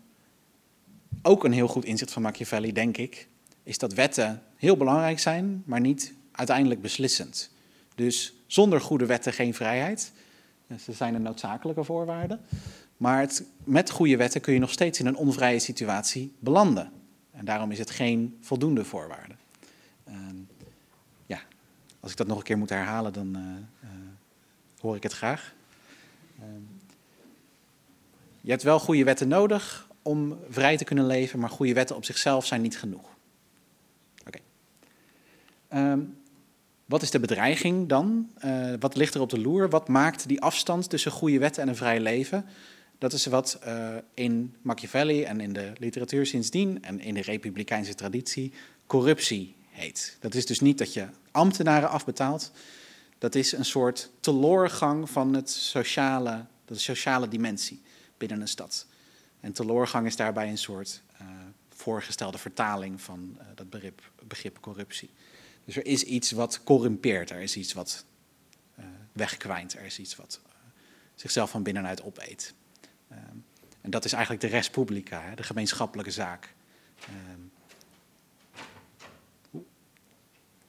ook een heel goed inzicht van Machiavelli, denk ik, is dat wetten heel belangrijk zijn, maar niet uiteindelijk beslissend. Dus zonder goede wetten geen vrijheid. Ze zijn een noodzakelijke voorwaarde. Maar met goede wetten kun je nog steeds in een onvrije situatie belanden. En daarom is het geen voldoende voorwaarde. Uh, ja, als ik dat nog een keer moet herhalen, dan uh, uh, hoor ik het graag. Ehm, je hebt wel goede wetten nodig om vrij te kunnen leven, maar goede wetten op zichzelf zijn niet genoeg. Um, wat is de bedreiging dan? Uh, wat ligt er op de loer? Wat maakt die afstand tussen goede wetten en een vrij leven? Dat is wat uh, in Machiavelli en in de literatuur sindsdien en in de republikeinse traditie corruptie heet. Dat is dus niet dat je ambtenaren afbetaalt. Dat is een soort teloorgang van het sociale, de sociale dimensie binnen een stad. En teloorgang is daarbij een soort uh, voorgestelde vertaling van dat begrip, begrip, corruptie. Dus er is iets wat corrumpeert, er is iets wat wegkwijnt, er is iets wat zichzelf van binnenuit opeet. Um, en dat is eigenlijk de res publica, hè, de gemeenschappelijke zaak. Um,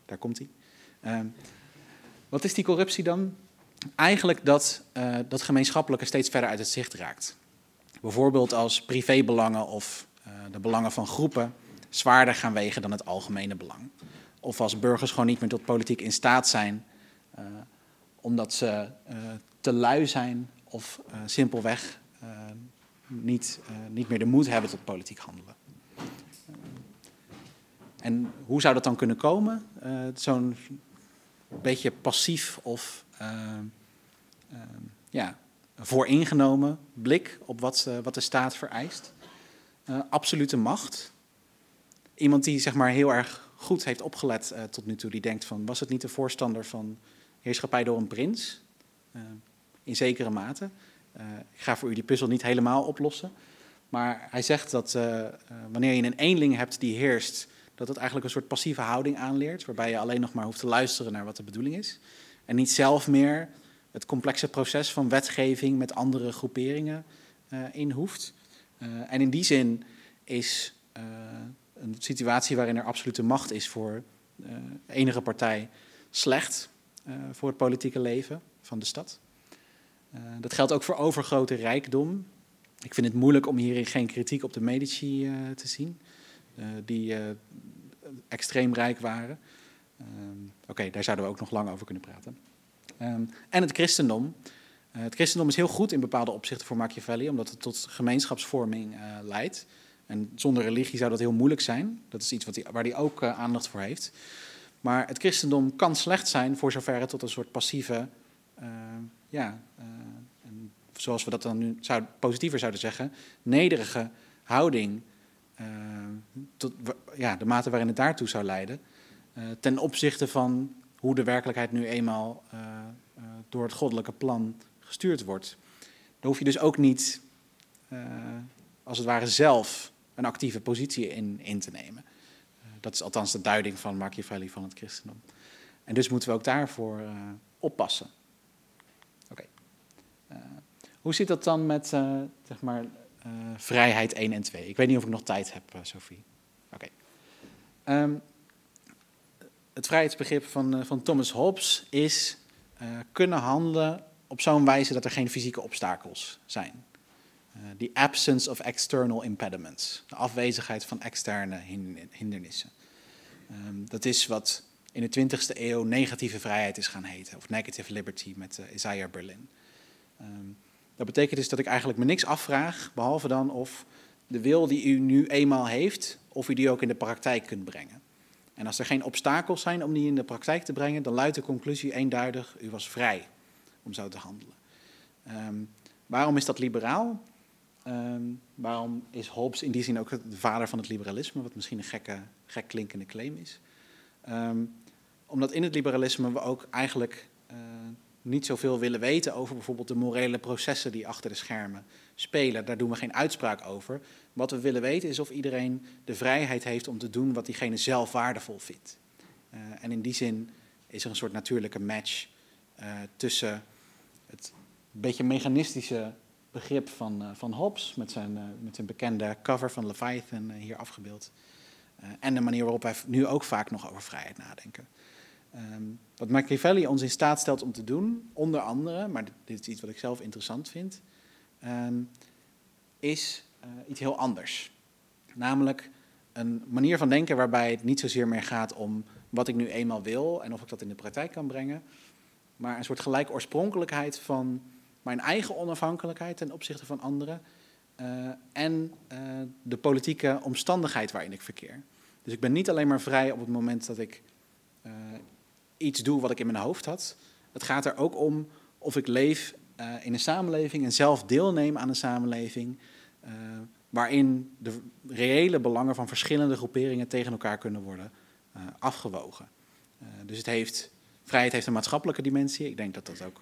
daar komt hij. Um, wat is die corruptie dan? Eigenlijk dat uh, dat gemeenschappelijke steeds verder uit het zicht raakt. Bijvoorbeeld als privébelangen of uh, de belangen van groepen zwaarder gaan wegen dan het algemene belang. Of als burgers gewoon niet meer tot politiek in staat zijn, uh, omdat ze te lui zijn of simpelweg uh, niet, niet meer de moed hebben tot politiek handelen. En hoe zou dat dan kunnen komen? Zo'n beetje passief of ja, vooringenomen blik op wat, wat de staat vereist. absolute macht. Iemand die zeg maar heel erg goed heeft opgelet tot nu toe, die denkt van was het niet de voorstander van heerschappij door een prins? in zekere mate. Uh, ik ga voor u die puzzel niet helemaal oplossen. Maar hij zegt dat wanneer je een eenling hebt die heerst, dat het eigenlijk een soort passieve houding aanleert, waarbij je alleen nog maar hoeft te luisteren naar wat de bedoeling is. En niet zelf meer het complexe proces van wetgeving met andere groeperingen in hoeft. en in die zin is een situatie waarin er absolute macht is voor de enige partij slecht voor het politieke leven van de stad. Uh, dat geldt ook voor overgrote rijkdom. Ik vind het moeilijk om hierin geen kritiek op de Medici uh, te zien, uh, die extreem rijk waren. Oké, daar zouden we ook nog lang over kunnen praten. En het christendom. het christendom is heel goed in bepaalde opzichten voor Machiavelli, omdat het tot gemeenschapsvorming leidt. En zonder religie zou dat heel moeilijk zijn. Dat is iets wat die, waar hij ook aandacht voor heeft. Maar het christendom kan slecht zijn voor zover het tot een soort passieve ja, uh, en zoals we dat dan nu zou, positiever zouden zeggen, nederige houding, tot ja, de mate waarin het daartoe zou leiden, ten opzichte van hoe de werkelijkheid nu eenmaal door het goddelijke plan gestuurd wordt. Dan hoef je dus ook niet, als het ware, zelf een actieve positie in, in te nemen. dat is althans de duiding van Machiavelli van het christendom. En dus moeten we ook daarvoor oppassen. Uh, hoe zit dat dan met zeg maar, vrijheid 1 en 2? Ik weet niet of ik nog tijd heb, Sophie. Oké. Um, het vrijheidsbegrip van, van Thomas Hobbes is kunnen handelen op zo'n wijze dat er geen fysieke obstakels zijn. The absence of external impediments, de afwezigheid van externe hindernissen. Um, dat is wat in de 20e eeuw negatieve vrijheid is gaan heten, of negative liberty met uh, Isaiah Berlin. Um, dat betekent dus dat ik eigenlijk me niks afvraag, behalve dan of de wil die u nu eenmaal heeft, of u die ook in de praktijk kunt brengen. En als er geen obstakels zijn om die in de praktijk te brengen, dan luidt de conclusie eenduidig, u was vrij om zo te handelen. Um, waarom is dat liberaal? Um, waarom is Hobbes in die zin ook de vader van het liberalisme, wat misschien een gekke, gek klinkende claim is? Um, omdat in het liberalisme we ook eigenlijk uh, niet zoveel willen weten over bijvoorbeeld de morele processen die achter de schermen spelen. Daar doen we geen uitspraak over. Wat we willen weten is of iedereen de vrijheid heeft om te doen wat diegene zelf waardevol vindt. Uh, en in die zin is er een soort natuurlijke match uh, tussen het beetje mechanistische begrip van, uh, van Hobbes, met zijn, met zijn bekende cover van Leviathan hier afgebeeld, en de manier waarop wij nu ook vaak nog over vrijheid nadenken. Um, wat Machiavelli ons in staat stelt om te doen, onder andere, maar dit is iets wat ik zelf interessant vind, um, is iets heel anders. Namelijk een manier van denken waarbij het niet zozeer meer gaat om wat ik nu eenmaal wil en of ik dat in de praktijk kan brengen, maar een soort gelijk oorspronkelijkheid van mijn eigen onafhankelijkheid ten opzichte van anderen uh, en uh, de politieke omstandigheid waarin ik verkeer. Dus ik ben niet alleen maar vrij op het moment dat ik uh, iets doe wat ik in mijn hoofd had. Het gaat er ook om of ik leef in een samenleving en zelf deelneem aan een samenleving waarin de reële belangen van verschillende groeperingen tegen elkaar kunnen worden afgewogen. dus het heeft, vrijheid heeft een maatschappelijke dimensie. Ik denk dat dat ook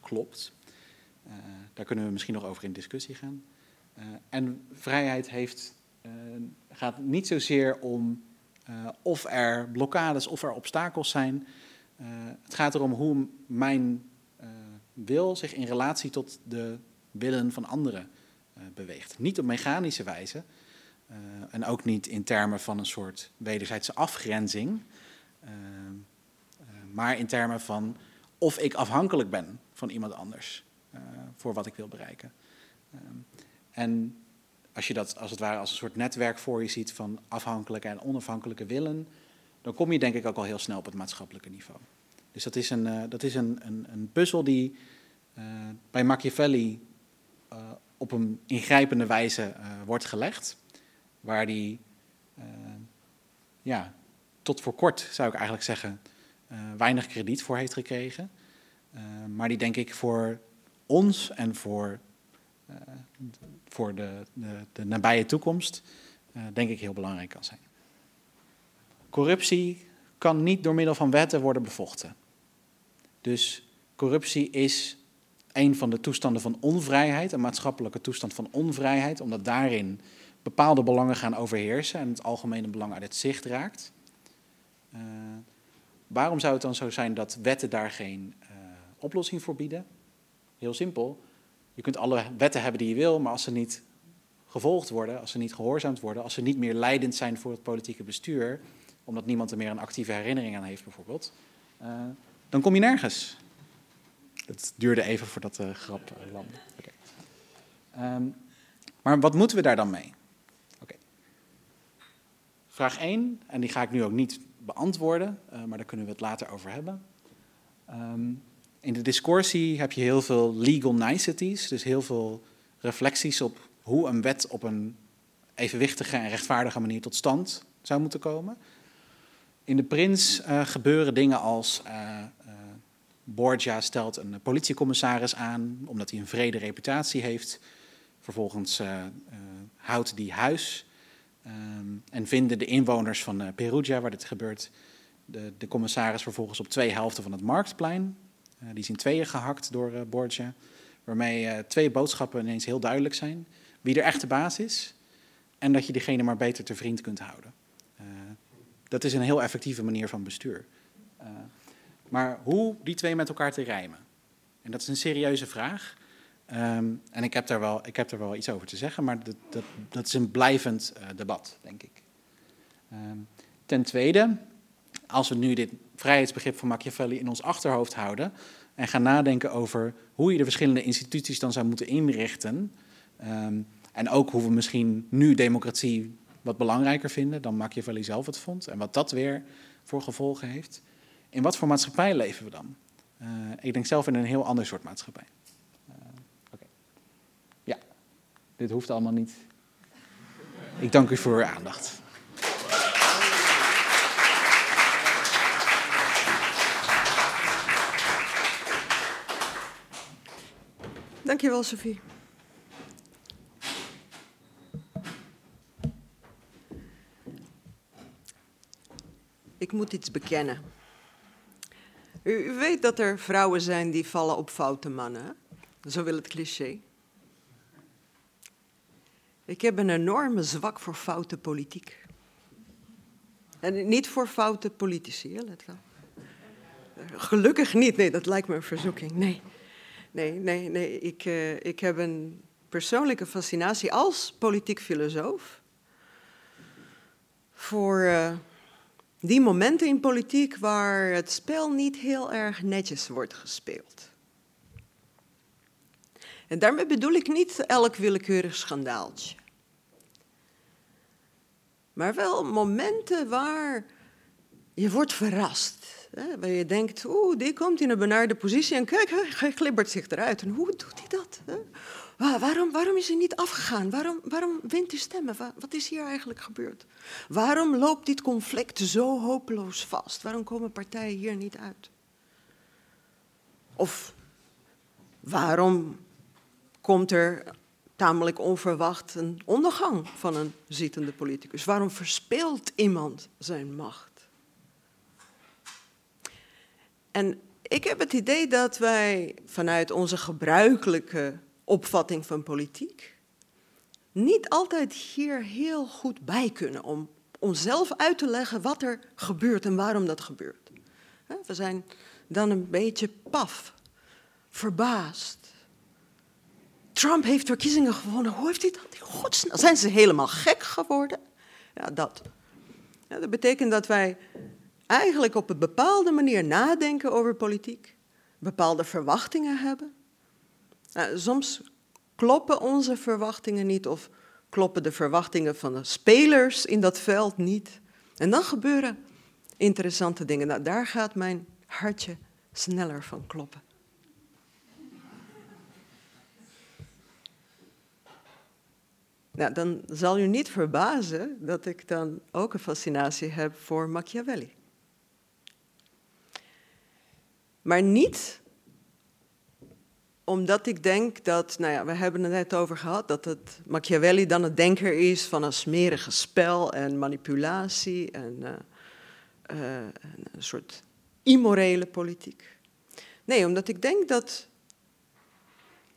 klopt. Daar kunnen we misschien nog over in discussie gaan. en vrijheid heeft, gaat niet zozeer om of er blokkades of er obstakels zijn. Het gaat erom hoe mijn wil zich in relatie tot de willen van anderen beweegt. Niet op mechanische wijze en ook niet in termen van een soort wederzijdse afgrenzing, maar in termen van of ik afhankelijk ben van iemand anders voor wat ik wil bereiken. en als je dat als het ware als een soort netwerk voor je ziet van afhankelijke en onafhankelijke willen, dan kom je denk ik ook al heel snel op het maatschappelijke niveau. Dus dat is een, uh, dat is een, een, een puzzel die uh, bij Machiavelli op een ingrijpende wijze wordt gelegd. Waar die, ja, tot voor kort zou ik eigenlijk zeggen, weinig krediet voor heeft gekregen. maar die denk ik voor ons en voor, voor de, de, de nabije toekomst, denk ik heel belangrijk kan zijn. Corruptie kan niet door middel van wetten worden bevochten. Dus corruptie is een van de toestanden van onvrijheid, een maatschappelijke toestand van onvrijheid, omdat daarin bepaalde belangen gaan overheersen en het algemene belang uit het zicht raakt. Uh, waarom zou het dan zo zijn dat wetten daar geen uh, oplossing voor bieden? Heel simpel. Je kunt alle wetten hebben die je wil, maar als ze niet gevolgd worden, als ze niet gehoorzaamd worden, als ze niet meer leidend zijn voor het politieke bestuur, omdat niemand er meer een actieve herinnering aan heeft bijvoorbeeld, uh, dan kom je nergens. Het duurde even voordat de grap uh, landde. Um, maar wat moeten we daar dan mee? Vraag 1, en die ga ik nu ook niet beantwoorden, uh, maar daar kunnen we het later over hebben. Um, in de discussie heb je heel veel legal niceties, dus heel veel reflecties op hoe een wet op een evenwichtige en rechtvaardige manier tot stand zou moeten komen. In de Prins uh, gebeuren dingen als uh, Borgia stelt een politiecommissaris aan omdat hij een vrede reputatie heeft. Vervolgens houdt die huis en vinden de inwoners van Perugia, waar dit gebeurt, de, de, commissaris vervolgens op twee helften van het marktplein. Die is in tweeën gehakt door Borgia, waarmee twee boodschappen ineens heel duidelijk zijn. Wie er echt de baas is en dat je diegene maar beter te vriend kunt houden. Dat is een heel effectieve manier van bestuur. Uh, maar hoe die twee met elkaar te rijmen? En dat is een serieuze vraag. Um, en ik heb, daar wel, ik heb daar wel iets over te zeggen, maar dat, dat, dat is een blijvend uh, debat, denk ik. Um, ten tweede als we nu dit vrijheidsbegrip van Machiavelli in ons achterhoofd houden en gaan nadenken over hoe je de verschillende instituties dan zou moeten inrichten, ehm, en ook hoe we misschien nu democratie wat belangrijker vinden dan Machiavelli zelf het vond, en wat dat weer voor gevolgen heeft, in wat voor maatschappij leven we dan? Uh, ik denk zelf in een heel ander soort maatschappij. Uh. Ja, dit hoeft allemaal niet. Ik dank u voor uw aandacht. Dankjewel, Sophie. Ik moet iets bekennen. U, weet dat er vrouwen zijn die vallen op foute mannen. Zo wil het cliché. Ik heb een enorme zwak voor foute politiek. En niet voor foute politici, let wel. Gelukkig niet, nee, dat lijkt me een verzoeking. Nee, nee, nee, nee. Ik, uh, ik heb een persoonlijke fascinatie als politiek filosoof voor uh, die momenten in politiek waar het spel niet heel erg netjes wordt gespeeld. En daarmee bedoel ik niet elk willekeurig schandaaltje. Maar wel momenten waar je wordt verrast. Waar je denkt, oeh, die komt in een benarde positie en kijk, hij glibbert zich eruit. En hoe doet hij dat? Waarom, waarom is hij niet afgegaan? Waarom, waarom wint hij stemmen? Wat is hier eigenlijk gebeurd? Waarom loopt dit conflict zo hopeloos vast? Waarom komen partijen hier niet uit? Of waarom komt er tamelijk onverwacht een ondergang van een zittende politicus? Waarom verspeelt iemand zijn macht? En ik heb het idee dat wij vanuit onze gebruikelijke opvatting van politiek niet altijd hier heel goed bij kunnen om onszelf uit te leggen wat er gebeurt en waarom dat gebeurt. We zijn dan een beetje paf, verbaasd. Trump heeft verkiezingen gewonnen. Hoe heeft hij dat godsnaam? Zijn ze helemaal gek geworden? Ja, dat. Dat betekent dat wij eigenlijk op een bepaalde manier nadenken over politiek, bepaalde verwachtingen hebben. Nou, soms kloppen onze verwachtingen niet of kloppen de verwachtingen van de spelers in dat veld niet. En dan gebeuren interessante dingen. Nou, daar gaat mijn hartje sneller van kloppen. Nou, dan zal u niet verbazen dat ik dan ook een fascinatie heb voor Machiavelli. Maar niet omdat ik denk dat, nou ja, we hebben het net over gehad, dat het Machiavelli dan het denker is van een smerige spel en manipulatie en uh, uh, een soort immorele politiek. Nee, omdat ik denk dat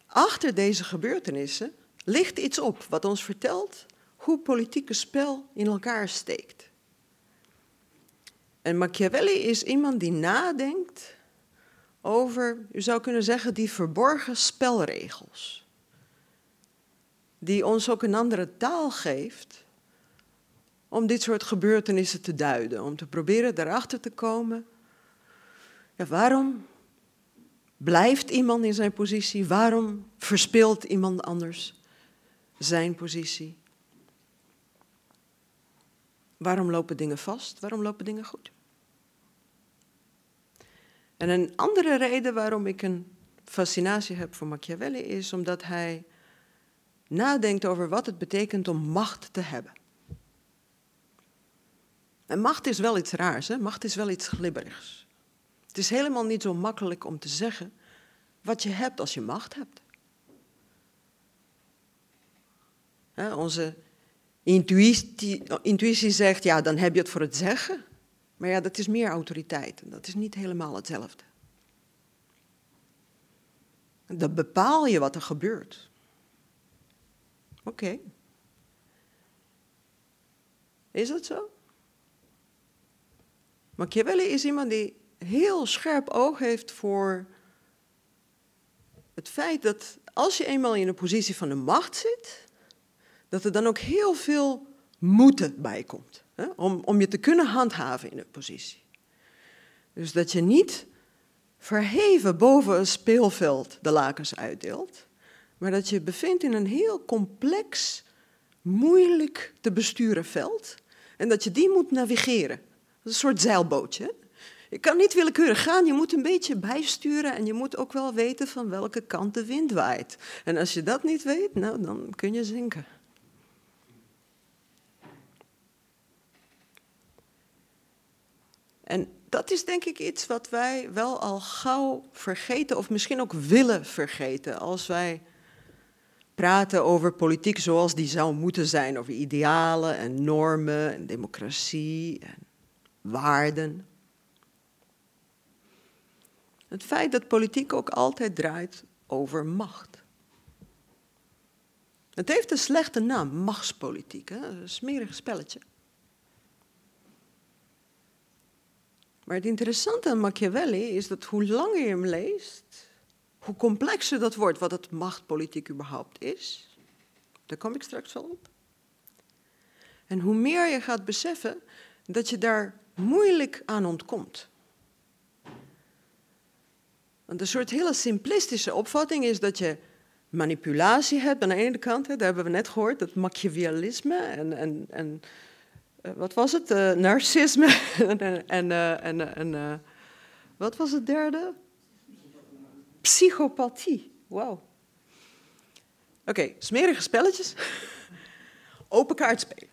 achter deze gebeurtenissen ligt iets op wat ons vertelt hoe politieke spel in elkaar steekt. En Machiavelli is iemand die nadenkt over, u zou kunnen zeggen, die verborgen spelregels. Die ons ook een andere taal geeft om dit soort gebeurtenissen te duiden. Om te proberen erachter te komen, ja, waarom blijft iemand in zijn positie? Waarom verspeelt iemand anders zijn positie? Waarom lopen dingen vast? Waarom lopen dingen goed? En een andere reden waarom ik een fascinatie heb voor Machiavelli is omdat hij nadenkt over wat het betekent om macht te hebben. En macht is wel iets raars, hè? macht is wel iets glibberigs. Het is helemaal niet zo makkelijk om te zeggen wat je hebt als je macht hebt. onze intuïtie, intuïtie zegt, ja, dan heb je het voor het zeggen. Maar ja, dat is meer autoriteit dat is niet helemaal hetzelfde. Dan bepaal je wat er gebeurt. Oké. Is dat zo? Machiavelli is iemand die heel scherp oog heeft voor het feit dat als je eenmaal in een positie van de macht zit, dat er dan ook heel veel moeten bij komt. Om, om je te kunnen handhaven in een positie. Dus dat je niet verheven boven een speelveld de lakens uitdeelt, maar dat je je bevindt in een heel complex, moeilijk te besturen veld en dat je die moet navigeren. Dat is een soort zeilbootje. Je kan niet willekeurig gaan, je moet een beetje bijsturen en je moet ook wel weten van welke kant de wind waait. En als je dat niet weet, nou, dan kun je zinken. En dat is denk ik iets wat wij wel al gauw vergeten, of misschien ook willen vergeten, als wij praten over politiek zoals die zou moeten zijn, over idealen en normen en democratie en waarden. Het feit dat politiek ook altijd draait over macht. Het heeft een slechte naam, machtspolitiek, hè? een smerig spelletje. Maar het interessante aan Machiavelli is dat hoe langer je hem leest, hoe complexer dat wordt wat het machtpolitiek überhaupt is. Daar kom ik straks wel op. En hoe meer je gaat beseffen dat je daar moeilijk aan ontkomt. Een soort hele simplistische opvatting is dat je manipulatie hebt aan de ene kant, hè, daar hebben we net gehoord, dat Machiavellisme en, en, en wat was het, uh, narcisme [LAUGHS] en, en, uh, en, en wat was het derde? Psychopathie, wauw. Oké, smerige spelletjes, [LAUGHS] open kaart spelen.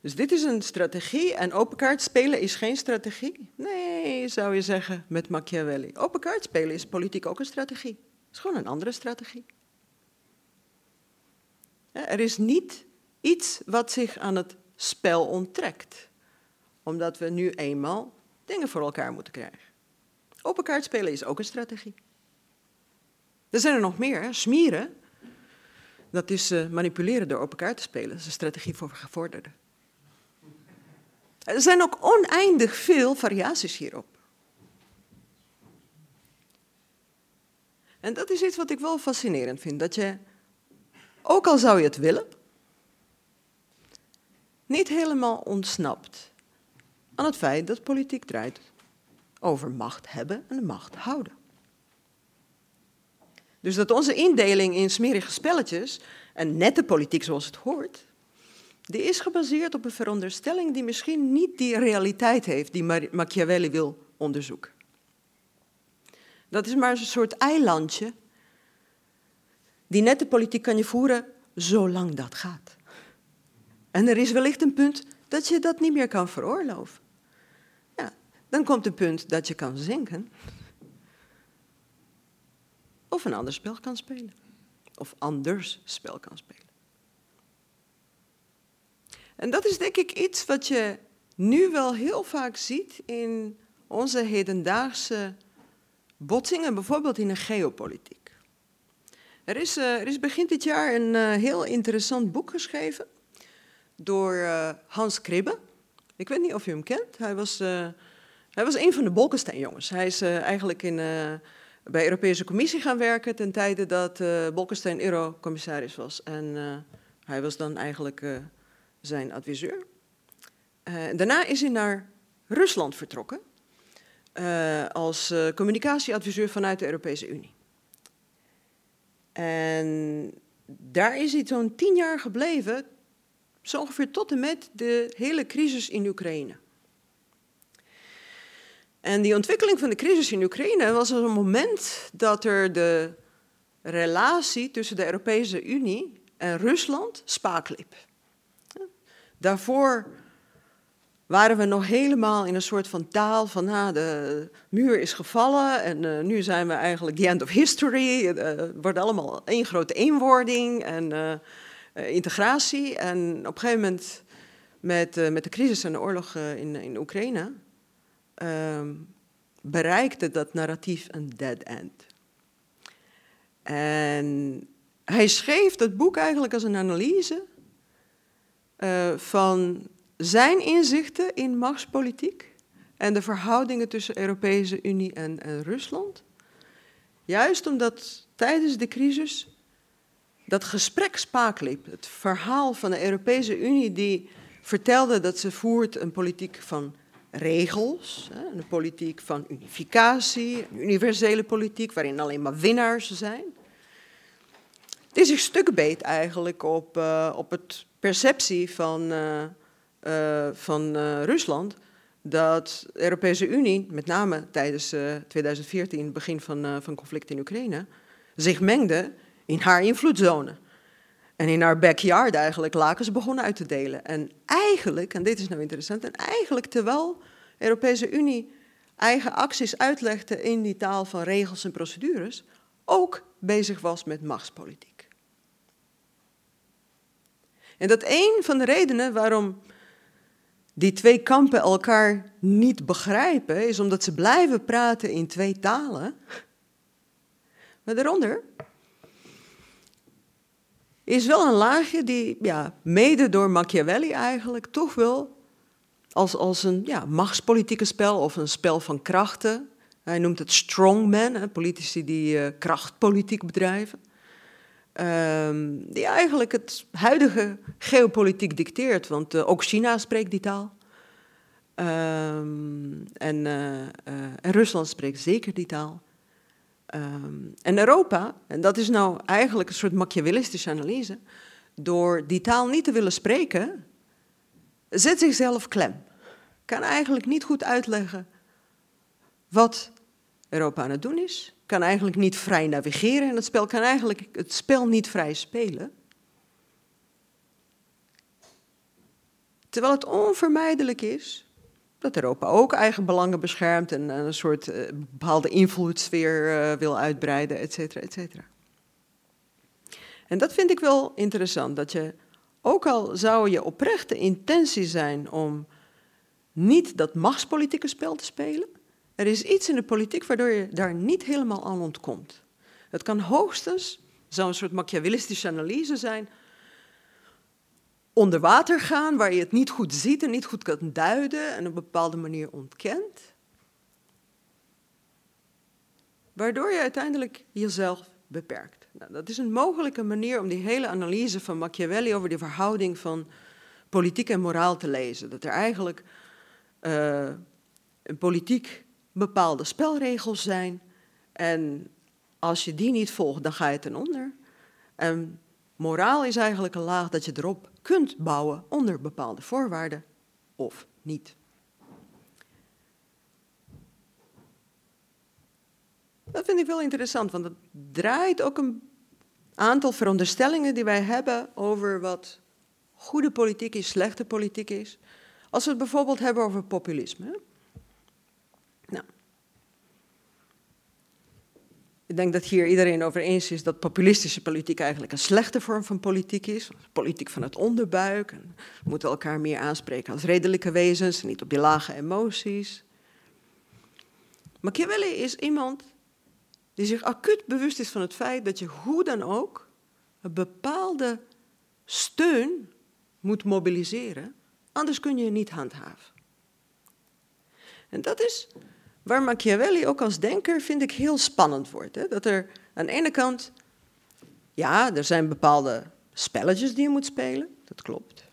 Dus dit is een strategie en open kaart spelen is geen strategie? Nee, zou je zeggen met Machiavelli. Open kaart spelen is politiek ook een strategie. Het is gewoon een andere strategie. Er is niet iets wat zich aan het spel onttrekt, omdat we nu eenmaal dingen voor elkaar moeten krijgen. Open kaart spelen is ook een strategie. Er zijn er nog meer. Smieren, dat is uh, manipuleren door open kaart te spelen. Dat is een strategie voor gevorderden. Er zijn ook oneindig veel variaties hierop. En dat is iets wat ik wel fascinerend vind. Dat je, ook al zou je het willen, niet helemaal ontsnapt aan het feit dat politiek draait over macht hebben en macht houden. Dus dat onze indeling in smerige spelletjes en nette politiek zoals het hoort, die is gebaseerd op een veronderstelling die misschien niet die realiteit heeft die Machiavelli wil onderzoeken. Dat is maar een soort eilandje. Die nette politiek kan je voeren zolang dat gaat. En er is wellicht een punt dat je dat niet meer kan veroorloven. Ja, dan komt een punt dat je kan zinken. Of een ander spel kan spelen. Of anders spel kan spelen. En dat is denk ik iets wat je nu wel heel vaak ziet in onze hedendaagse botsingen, bijvoorbeeld in de geopolitiek. Er is, uh, er is begin dit jaar een uh, heel interessant boek geschreven door uh, Hans Kribbe. Ik weet niet of u hem kent. Hij was, hij was een van de Bolkestein-jongens. Hij is eigenlijk in, bij Europese Commissie gaan werken ten tijde dat Bolkestein eurocommissaris was. En hij was dan eigenlijk zijn adviseur. Daarna is hij naar Rusland vertrokken als communicatieadviseur vanuit de Europese Unie. En daar is hij zo'n tien jaar gebleven, zo ongeveer tot en met de hele crisis in Oekraïne. En die ontwikkeling van de crisis in Oekraïne was een moment dat er de relatie tussen de Europese Unie en Rusland spaak liep. Daarvoor waren we nog helemaal in een soort van taal van nou, de muur is gevallen en uh, nu zijn we eigenlijk the end of history. Het wordt allemaal één grote eenwording en integratie. En op een gegeven moment met, met de crisis en de oorlog in, in Oekraïne ehm, bereikte dat narratief een dead end. En hij schreef dat boek eigenlijk als een analyse van zijn inzichten in machtspolitiek en de verhoudingen tussen Europese Unie en Rusland. Juist omdat tijdens de crisis dat gesprek spaak liep. Het verhaal van de Europese Unie die vertelde dat ze voert een politiek van regels, een politiek van unificatie, een universele politiek waarin alleen maar winnaars zijn, die zich stuk beet eigenlijk op, uh, op het perceptie van, uh, uh, van Rusland dat de Europese Unie, met name tijdens 2014, het begin van, van het conflict in Oekraïne, zich mengde in haar invloedszone. En in haar backyard eigenlijk lakens begonnen uit te delen. En eigenlijk, en dit is nou interessant, en eigenlijk terwijl de Europese Unie eigen acties uitlegde in die taal van regels en procedures, ook bezig was met machtspolitiek. En dat een van de redenen waarom die twee kampen elkaar niet begrijpen, is omdat ze blijven praten in twee talen. Maar daaronder is wel een laagje die, ja, mede door Machiavelli eigenlijk, toch wel als, als een ja, machtspolitieke spel of een spel van krachten. Hij noemt het strongman, politici die uh, krachtpolitiek bedrijven. Um, die eigenlijk het huidige geopolitiek dicteert, want uh, ook China spreekt die taal. Um, en, uh, en Rusland spreekt zeker die taal. Um, en Europa, en dat is nou eigenlijk een soort Machiavellistische analyse, door die taal niet te willen spreken, zet zichzelf klem. Kan eigenlijk niet goed uitleggen wat Europa aan het doen is. Kan eigenlijk niet vrij navigeren in het spel. Kan eigenlijk het spel niet vrij spelen. Terwijl het onvermijdelijk is dat Europa ook eigen belangen beschermt en een soort uh, bepaalde invloedssfeer uh, wil uitbreiden, et cetera, et cetera. En dat vind ik wel interessant, dat je, ook al zou je oprechte intentie zijn om niet dat machtspolitieke spel te spelen, er is iets in de politiek waardoor je daar niet helemaal aan ontkomt. Het kan hoogstens zo'n soort machiavellistische analyse zijn onder water gaan, waar je het niet goed ziet en niet goed kan duiden en op een bepaalde manier ontkent. Waardoor je uiteindelijk jezelf beperkt. Nou, dat is een mogelijke manier om die hele analyse van Machiavelli over de verhouding van politiek en moraal te lezen. Dat er eigenlijk uh, politiek bepaalde spelregels zijn en als je die niet volgt, dan ga je ten onder. En moraal is eigenlijk een laag dat je erop kunt bouwen onder bepaalde voorwaarden of niet. Dat vind ik wel interessant, want het draait ook een aantal veronderstellingen die wij hebben over wat goede politiek is, slechte politiek is. Als we het bijvoorbeeld hebben over populisme. Ik denk dat hier iedereen over eens is dat populistische politiek eigenlijk een slechte vorm van politiek is. Politiek van het onderbuik. En we moeten elkaar meer aanspreken als redelijke wezens, niet op die lage emoties. Machiavelli is iemand die zich acuut bewust is van het feit dat je hoe dan ook een bepaalde steun moet mobiliseren, anders kun je je niet handhaven. En dat is waar Machiavelli ook als denker, vind ik, heel spannend wordt. Hè? Dat er aan de ene kant, ja, er zijn bepaalde spelletjes die je moet spelen, dat klopt.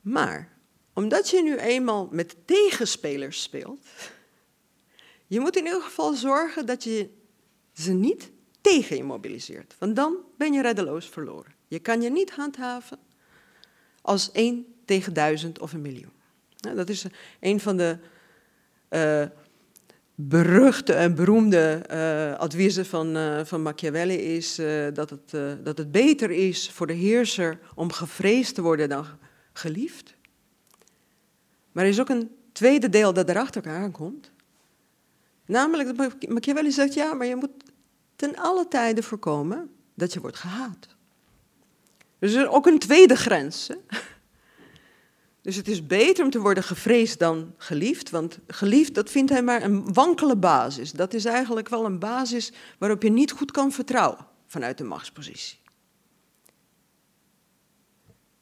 Maar omdat je nu eenmaal met tegenspelers speelt, je moet in ieder geval zorgen dat je ze niet tegen je mobiliseert. Want dan ben je reddeloos verloren. Je kan je niet handhaven als één tegen duizend of een miljoen dat is een van de uh, beruchte en beroemde uh, adviezen van, uh, van Machiavelli is dat, het, dat het beter is voor de heerser om gevreesd te worden dan geliefd. Maar er is ook een tweede deel dat erachter aankomt. Namelijk dat Machiavelli zegt, ja, maar je moet ten alle tijde voorkomen dat je wordt gehaat. Dus er is ook een tweede grens. Hè? Dus het is beter om te worden gevreesd dan geliefd, want geliefd, dat vindt hij maar een wankele basis. Dat is eigenlijk wel een basis waarop je niet goed kan vertrouwen vanuit de machtspositie.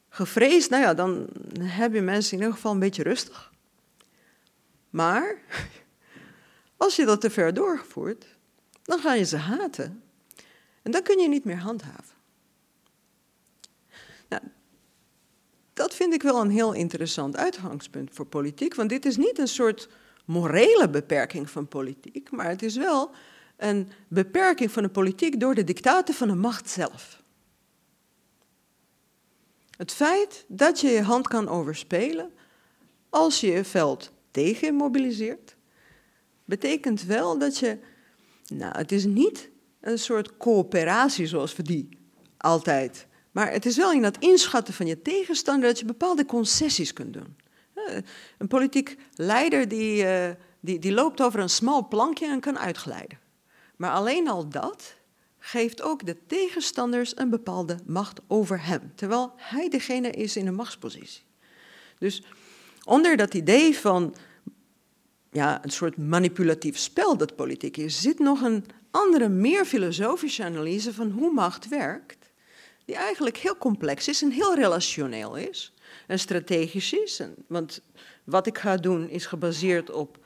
Gevreesd, nou ja, dan heb je mensen in ieder geval een beetje rustig. Maar [LAUGHS] als je dat te ver doorgevoerd, dan ga je ze haten. En dan kun je niet meer handhaven. Dat vind ik wel een heel interessant uitgangspunt voor politiek. Want dit is niet een soort morele beperking van politiek, maar het is wel een beperking van de politiek door de dictaten van de macht zelf. Het feit dat je je hand kan overspelen als je je veld tegen mobiliseert, betekent wel dat je, nou, het is niet een soort coöperatie zoals we die altijd, maar het is wel in dat inschatten van je tegenstander dat je bepaalde concessies kunt doen. Een politiek leider die, uh, die, die loopt over een smal plankje en kan uitglijden. Maar alleen al dat geeft ook de tegenstanders een bepaalde macht over hem, terwijl hij degene is in een machtspositie. Dus onder dat idee van ja, een soort manipulatief spel dat politiek is, zit nog een andere, meer filosofische analyse van hoe macht werkt, die eigenlijk heel complex is en heel relationeel is en strategisch is. Want wat ik ga doen is gebaseerd op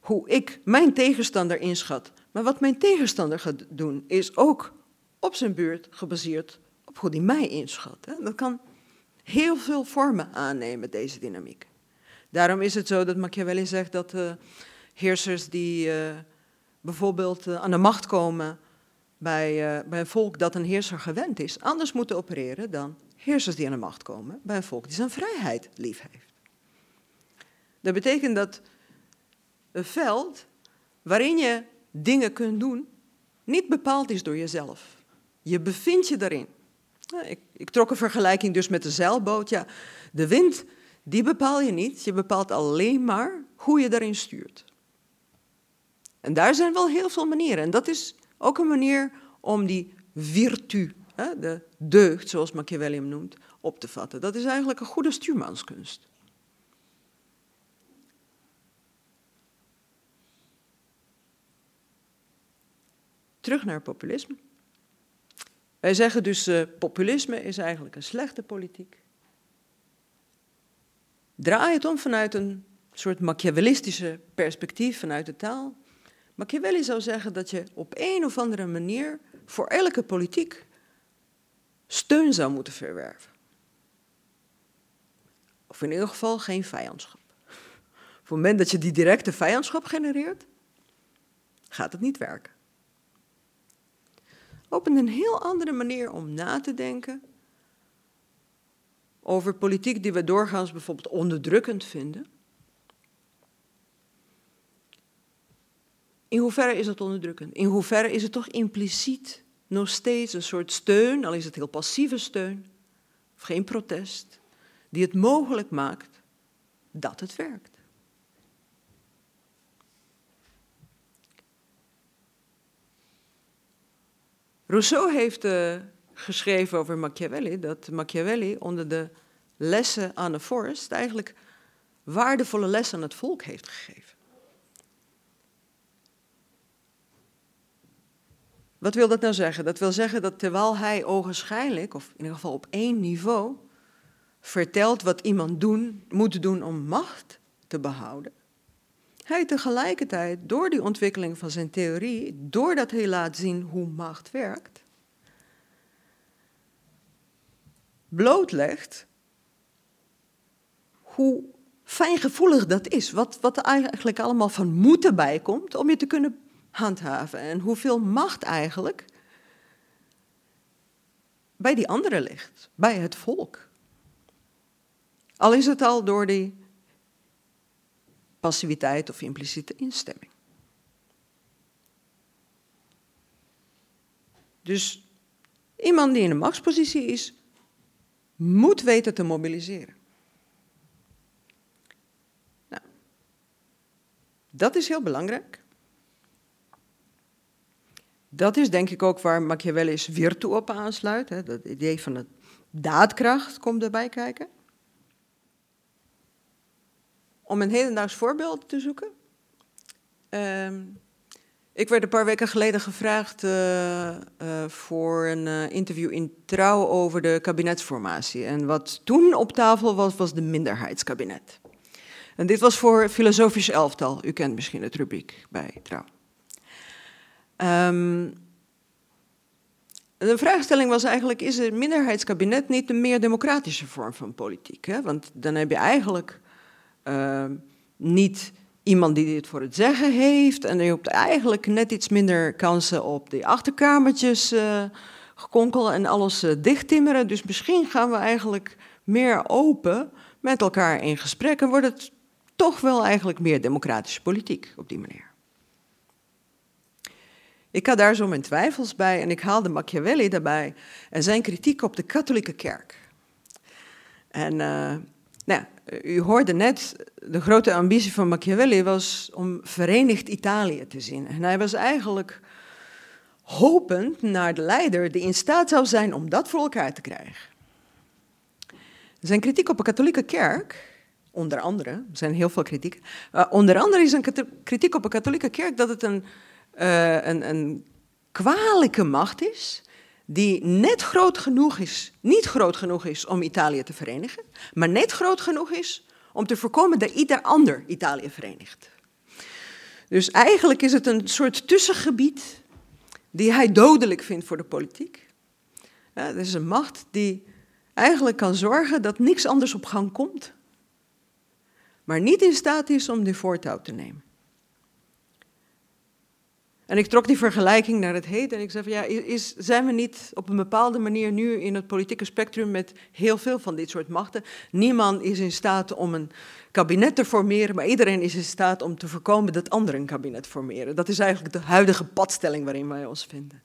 hoe ik mijn tegenstander inschat. Maar wat mijn tegenstander gaat doen is ook op zijn beurt gebaseerd op hoe hij mij inschat. Dat kan heel veel vormen aannemen, deze dynamiek. Daarom is het zo dat Machiavelli zegt dat uh, heersers die uh, bijvoorbeeld uh, aan de macht komen bij, bij een volk dat een heerser gewend is, anders moeten opereren dan heersers die aan de macht komen bij een volk die zijn vrijheid lief heeft. Dat betekent dat een veld waarin je dingen kunt doen, niet bepaald is door jezelf. Je bevindt je daarin. Ik, ik trok een vergelijking dus met de zeilboot. Ja, de wind, die bepaal je niet. Je bepaalt alleen maar hoe je daarin stuurt. En daar zijn wel heel veel manieren. En dat is ook een manier om die virtu, de deugd, zoals Machiavelli hem noemt, op te vatten. Dat is eigenlijk een goede stuurmanskunst. Terug naar populisme. Wij zeggen dus, uh, populisme is eigenlijk een slechte politiek. Draai het om vanuit een soort Machiavellistische perspectief, vanuit de taal. Machiavelli zou zeggen dat je op een of andere manier voor elke politiek steun zou moeten verwerven. Of in ieder geval geen vijandschap. Op het moment dat je die directe vijandschap genereert, gaat het niet werken opent een heel andere manier om na te denken over politiek die we doorgaans bijvoorbeeld onderdrukkend vinden. In hoeverre is dat onderdrukkend? In hoeverre is het toch impliciet nog steeds een soort steun, al is het heel passieve steun, of geen protest, die het mogelijk maakt dat het werkt? Rousseau heeft uh, geschreven over Machiavelli dat Machiavelli onder de lessen aan de vorst eigenlijk waardevolle lessen aan het volk heeft gegeven. Wat wil dat nou zeggen? Dat wil zeggen dat terwijl hij ogenschijnlijk, of in ieder geval op één niveau, vertelt wat iemand doen, moet doen om macht te behouden, hij tegelijkertijd, door die ontwikkeling van zijn theorie, doordat hij laat zien hoe macht werkt, blootlegt hoe fijngevoelig dat is. Wat, wat er eigenlijk allemaal van moeten bijkomt om je te kunnen handhaven. En hoeveel macht eigenlijk bij die anderen ligt, bij het volk. Al is het al door die passiviteit of impliciete instemming. Dus iemand die in een machtspositie is, moet weten te mobiliseren. Nou, dat is heel belangrijk. Dat is denk ik ook waar Machiavelli's virtu op aansluit. Hè. Dat idee van de daadkracht komt erbij kijken. Om een hedendaags voorbeeld te zoeken. Uh, ik werd een paar weken geleden gevraagd uh, uh, voor een uh, interview in Trouw over de kabinetsformatie. En wat toen op tafel was, was de minderheidskabinet. En dit was voor filosofisch elftal. U kent misschien het rubriek bij Trouw. Um, de vraagstelling was eigenlijk, is een minderheidskabinet niet een meer democratische vorm van politiek? Hè? Want dan heb je eigenlijk uh, niet iemand die dit voor het zeggen heeft en je hebt eigenlijk net iets minder kansen op die achterkamertjes uh, gekonkel en alles uh, dichttimmeren. Dus misschien gaan we eigenlijk meer open met elkaar in gesprek en wordt het toch wel eigenlijk meer democratische politiek op die manier. Ik had daar zo mijn twijfels bij en ik haalde Machiavelli daarbij en zijn kritiek op de katholieke kerk. En uh, nou, u hoorde net, de grote ambitie van Machiavelli was om verenigd Italië te zien. En hij was eigenlijk hopend naar de leider die in staat zou zijn om dat voor elkaar te krijgen. Zijn kritiek op de katholieke kerk, onder andere, er zijn heel veel kritiek, uh, onder andere is een kritiek op de katholieke kerk dat het een uh, een, een kwalijke macht is, die net groot genoeg is, niet groot genoeg is om Italië te verenigen, maar net groot genoeg is om te voorkomen dat ieder ander Italië verenigt. Dus eigenlijk is het een soort tussengebied die hij dodelijk vindt voor de politiek. Ja, het is een macht die eigenlijk kan zorgen dat niks anders op gang komt, maar niet in staat is om die voortouw te nemen. En ik trok die vergelijking naar het heden en ik zei van ja, is, zijn we niet op een bepaalde manier nu in het politieke spectrum met heel veel van dit soort machten? Niemand is in staat om een kabinet te formeren, maar iedereen is in staat om te voorkomen dat anderen een kabinet formeren. Dat is eigenlijk de huidige padstelling waarin wij ons vinden.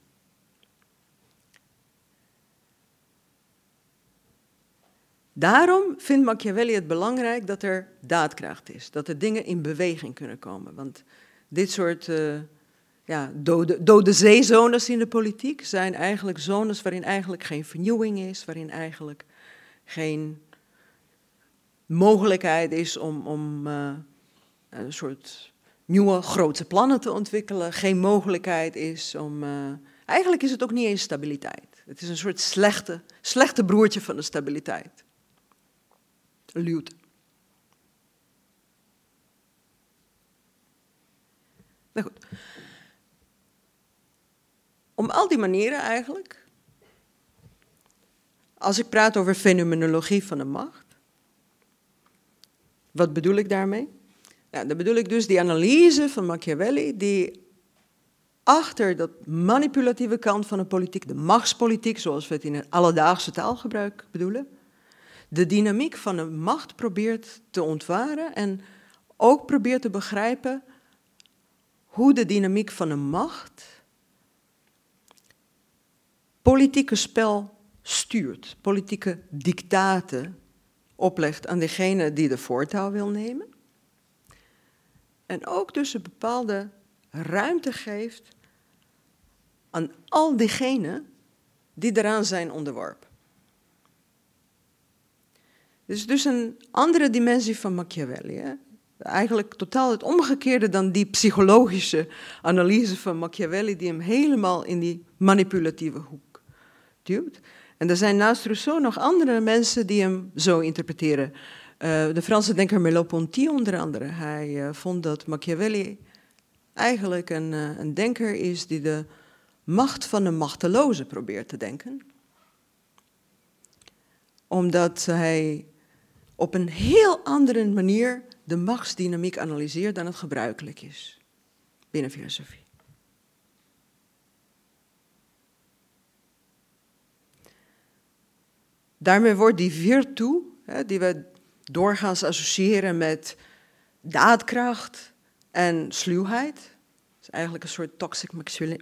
Daarom vindt Machiavelli het belangrijk dat er daadkracht is, dat er dingen in beweging kunnen komen. Want dit soort uh, ja, dode, dode zeezones in de politiek zijn eigenlijk zones waarin eigenlijk geen vernieuwing is, waarin eigenlijk geen mogelijkheid is om, om uh, een soort nieuwe grote plannen te ontwikkelen, geen mogelijkheid is om. Uh, eigenlijk is het ook niet eens stabiliteit. Het is een soort slechte, slechte broertje van de stabiliteit. Luwte. Nou. Om al die manieren eigenlijk. Als ik praat over fenomenologie van de macht. Wat bedoel ik daarmee? Ja, dan bedoel ik dus die analyse van Machiavelli die achter dat manipulatieve kant van de politiek, de machtspolitiek zoals we het in het alledaagse taalgebruik bedoelen, de dynamiek van de macht probeert te ontwaren en ook probeert te begrijpen hoe de dynamiek van de macht politieke spel stuurt, politieke dictaten oplegt aan degene die de voortouw wil nemen. En ook dus een bepaalde ruimte geeft aan al diegenen die eraan zijn onderworpen. Dit is dus een andere dimensie van Machiavelli. Hè? Eigenlijk totaal het omgekeerde dan die psychologische analyse van Machiavelli, die hem helemaal in die manipulatieve hoek duwt. En er zijn naast Rousseau nog andere mensen die hem zo interpreteren. Uh, de Franse denker Merleau-Ponty onder andere. Hij uh, vond dat Machiavelli eigenlijk een, uh, een denker is die de macht van de machteloze probeert te denken. Omdat hij op een heel andere manier de machtsdynamiek analyseert dan het gebruikelijk is binnen filosofie. Daarmee wordt die virtu, hè, die we doorgaans associëren met daadkracht en sluwheid, is eigenlijk een soort toxic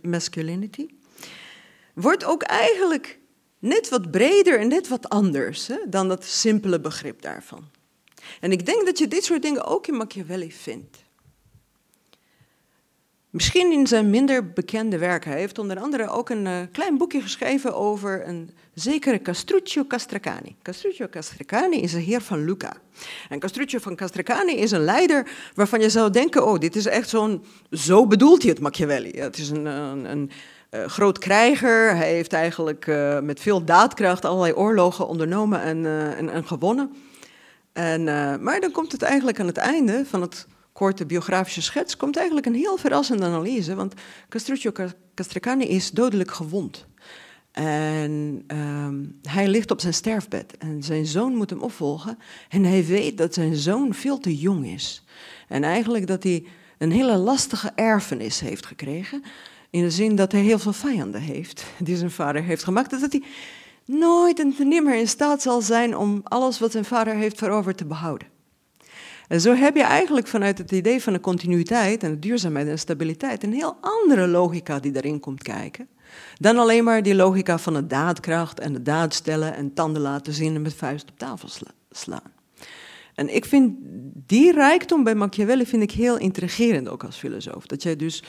masculinity, wordt ook eigenlijk net wat breder en net wat anders hè, dan dat simpele begrip daarvan. En ik denk dat je dit soort dingen ook in Machiavelli vindt. Misschien in zijn minder bekende werken. Hij heeft onder andere ook een uh, klein boekje geschreven over een zekere Castruccio Castracani. Castruccio Castracani is een heer van Lucca. En Castruccio van Castracani is een leider waarvan je zou denken, oh, dit is echt zo'n, zo bedoelt hij het Machiavelli. Het is een, een, een uh, groot krijger. Hij heeft eigenlijk uh, met veel daadkracht allerlei oorlogen ondernomen en, en, en gewonnen. En, maar dan komt het eigenlijk aan het einde van het korte biografische schets komt eigenlijk een heel verrassende analyse. Want Castruccio Castracani is dodelijk gewond. En ehm, hij ligt op zijn sterfbed en zijn zoon moet hem opvolgen. En hij weet dat zijn zoon veel te jong is. En eigenlijk dat hij een hele lastige erfenis heeft gekregen. In de zin dat hij heel veel vijanden heeft die zijn vader heeft gemaakt. Dat hij nooit en nimmer in staat zal zijn om alles wat zijn vader heeft veroverd te behouden. En zo heb je eigenlijk vanuit het idee van de continuïteit en de duurzaamheid en stabiliteit een heel andere logica die daarin komt kijken. Dan alleen maar die logica van de daadkracht en de daad stellen en tanden laten zien en met vuist op tafel slaan. En ik vind die rijkdom bij Machiavelli vind ik heel intrigerend ook als filosoof. Dat jij dus,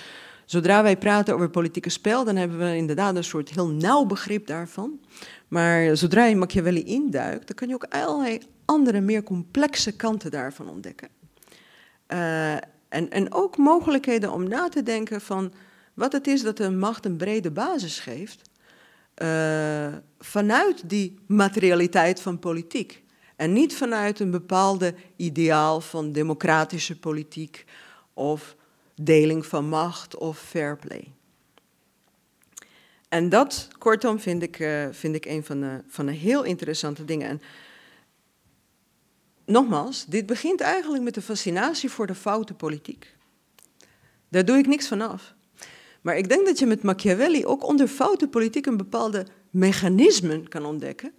zodra wij praten over politieke spel, dan hebben we inderdaad een soort heel nauw begrip daarvan. Maar zodra je Machiavelli induikt, dan kan je ook allerlei andere, meer complexe kanten daarvan ontdekken. Uh, en, en ook mogelijkheden om na te denken van wat het is dat een macht een brede basis geeft. Uh, vanuit die materialiteit van politiek. En niet vanuit een bepaalde ideaal van democratische politiek of deling van macht of fair play. En dat, kortom, vind ik, uh, vind ik een van de, van de heel interessante dingen. En nogmaals, dit begint eigenlijk met de fascinatie voor de foute politiek. Daar doe ik niks van af. Maar ik denk dat je met Machiavelli ook onder foute politiek een bepaalde mechanismen kan ontdekken.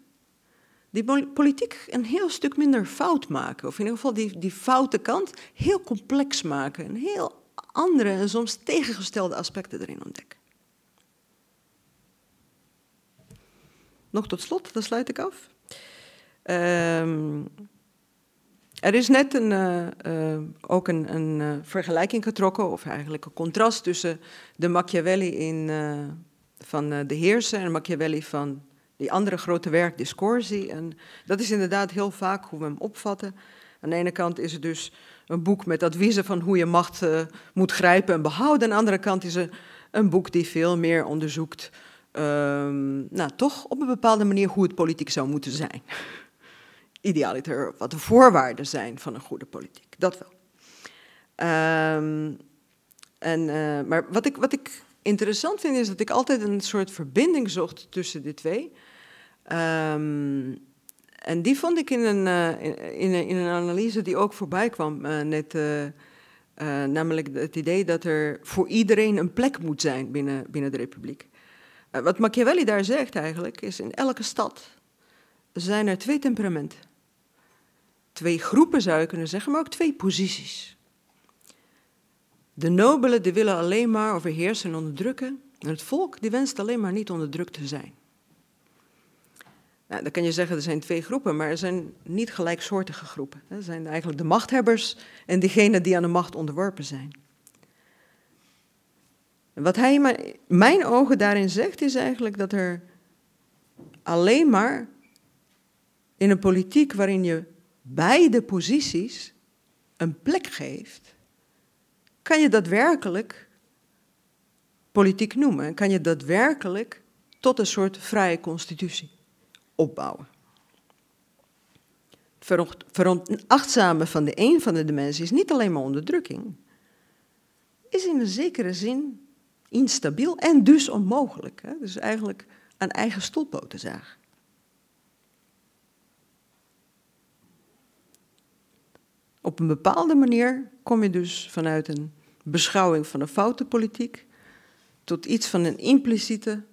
Die politiek een heel stuk minder fout maken. Of in ieder geval die, die foute kant heel complex maken. En heel andere en soms tegengestelde aspecten erin ontdekken. Nog tot slot, dan sluit ik af. Um, er is net een, uh, uh, ook een, een uh, vergelijking getrokken, of eigenlijk een contrast tussen de Machiavelli in, van de Heerser en Machiavelli van die andere grote werk, Discorsi. En dat is inderdaad heel vaak hoe we hem opvatten. Aan de ene kant is het dus een boek met adviezen van hoe je macht moet grijpen en behouden. Aan de andere kant is het een boek die veel meer onderzoekt, um, nou toch op een bepaalde manier hoe het politiek zou moeten zijn idealiter wat de voorwaarden zijn van een goede politiek. Dat wel. Um, en, uh, maar wat ik, wat ik interessant vind is dat ik altijd een soort verbinding zocht tussen de twee. Um, en die vond ik in een, uh, in, in, in, een analyse die ook voorbij kwam uh, net. namelijk het idee dat er voor iedereen een plek moet zijn binnen, binnen de republiek. wat Machiavelli daar zegt eigenlijk is in elke stad zijn er twee temperamenten twee groepen zou je kunnen zeggen, maar ook twee posities. De nobelen die willen alleen maar overheersen en onderdrukken. En het volk die wenst alleen maar niet onderdrukt te zijn. Nou, dan kan je zeggen, er zijn twee groepen, maar er zijn niet gelijksoortige groepen. Er zijn eigenlijk de machthebbers en diegenen die aan de macht onderworpen zijn. Wat hij in mijn ogen daarin zegt, is eigenlijk dat er alleen maar in een politiek waarin je beide posities een plek geeft, kan je daadwerkelijk politiek noemen. En kan je daadwerkelijk tot een soort vrije constitutie opbouwen. Veronachtzamen van de een van de dimensies, niet alleen maar onderdrukking, is in een zekere zin instabiel en dus onmogelijk. Hè? Dus eigenlijk een eigen stolpoten zagen. Op een bepaalde manier kom je dus vanuit een beschouwing van een foute politiek tot iets van een impliciete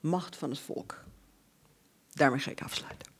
macht van het volk. Daarmee ga ik afsluiten.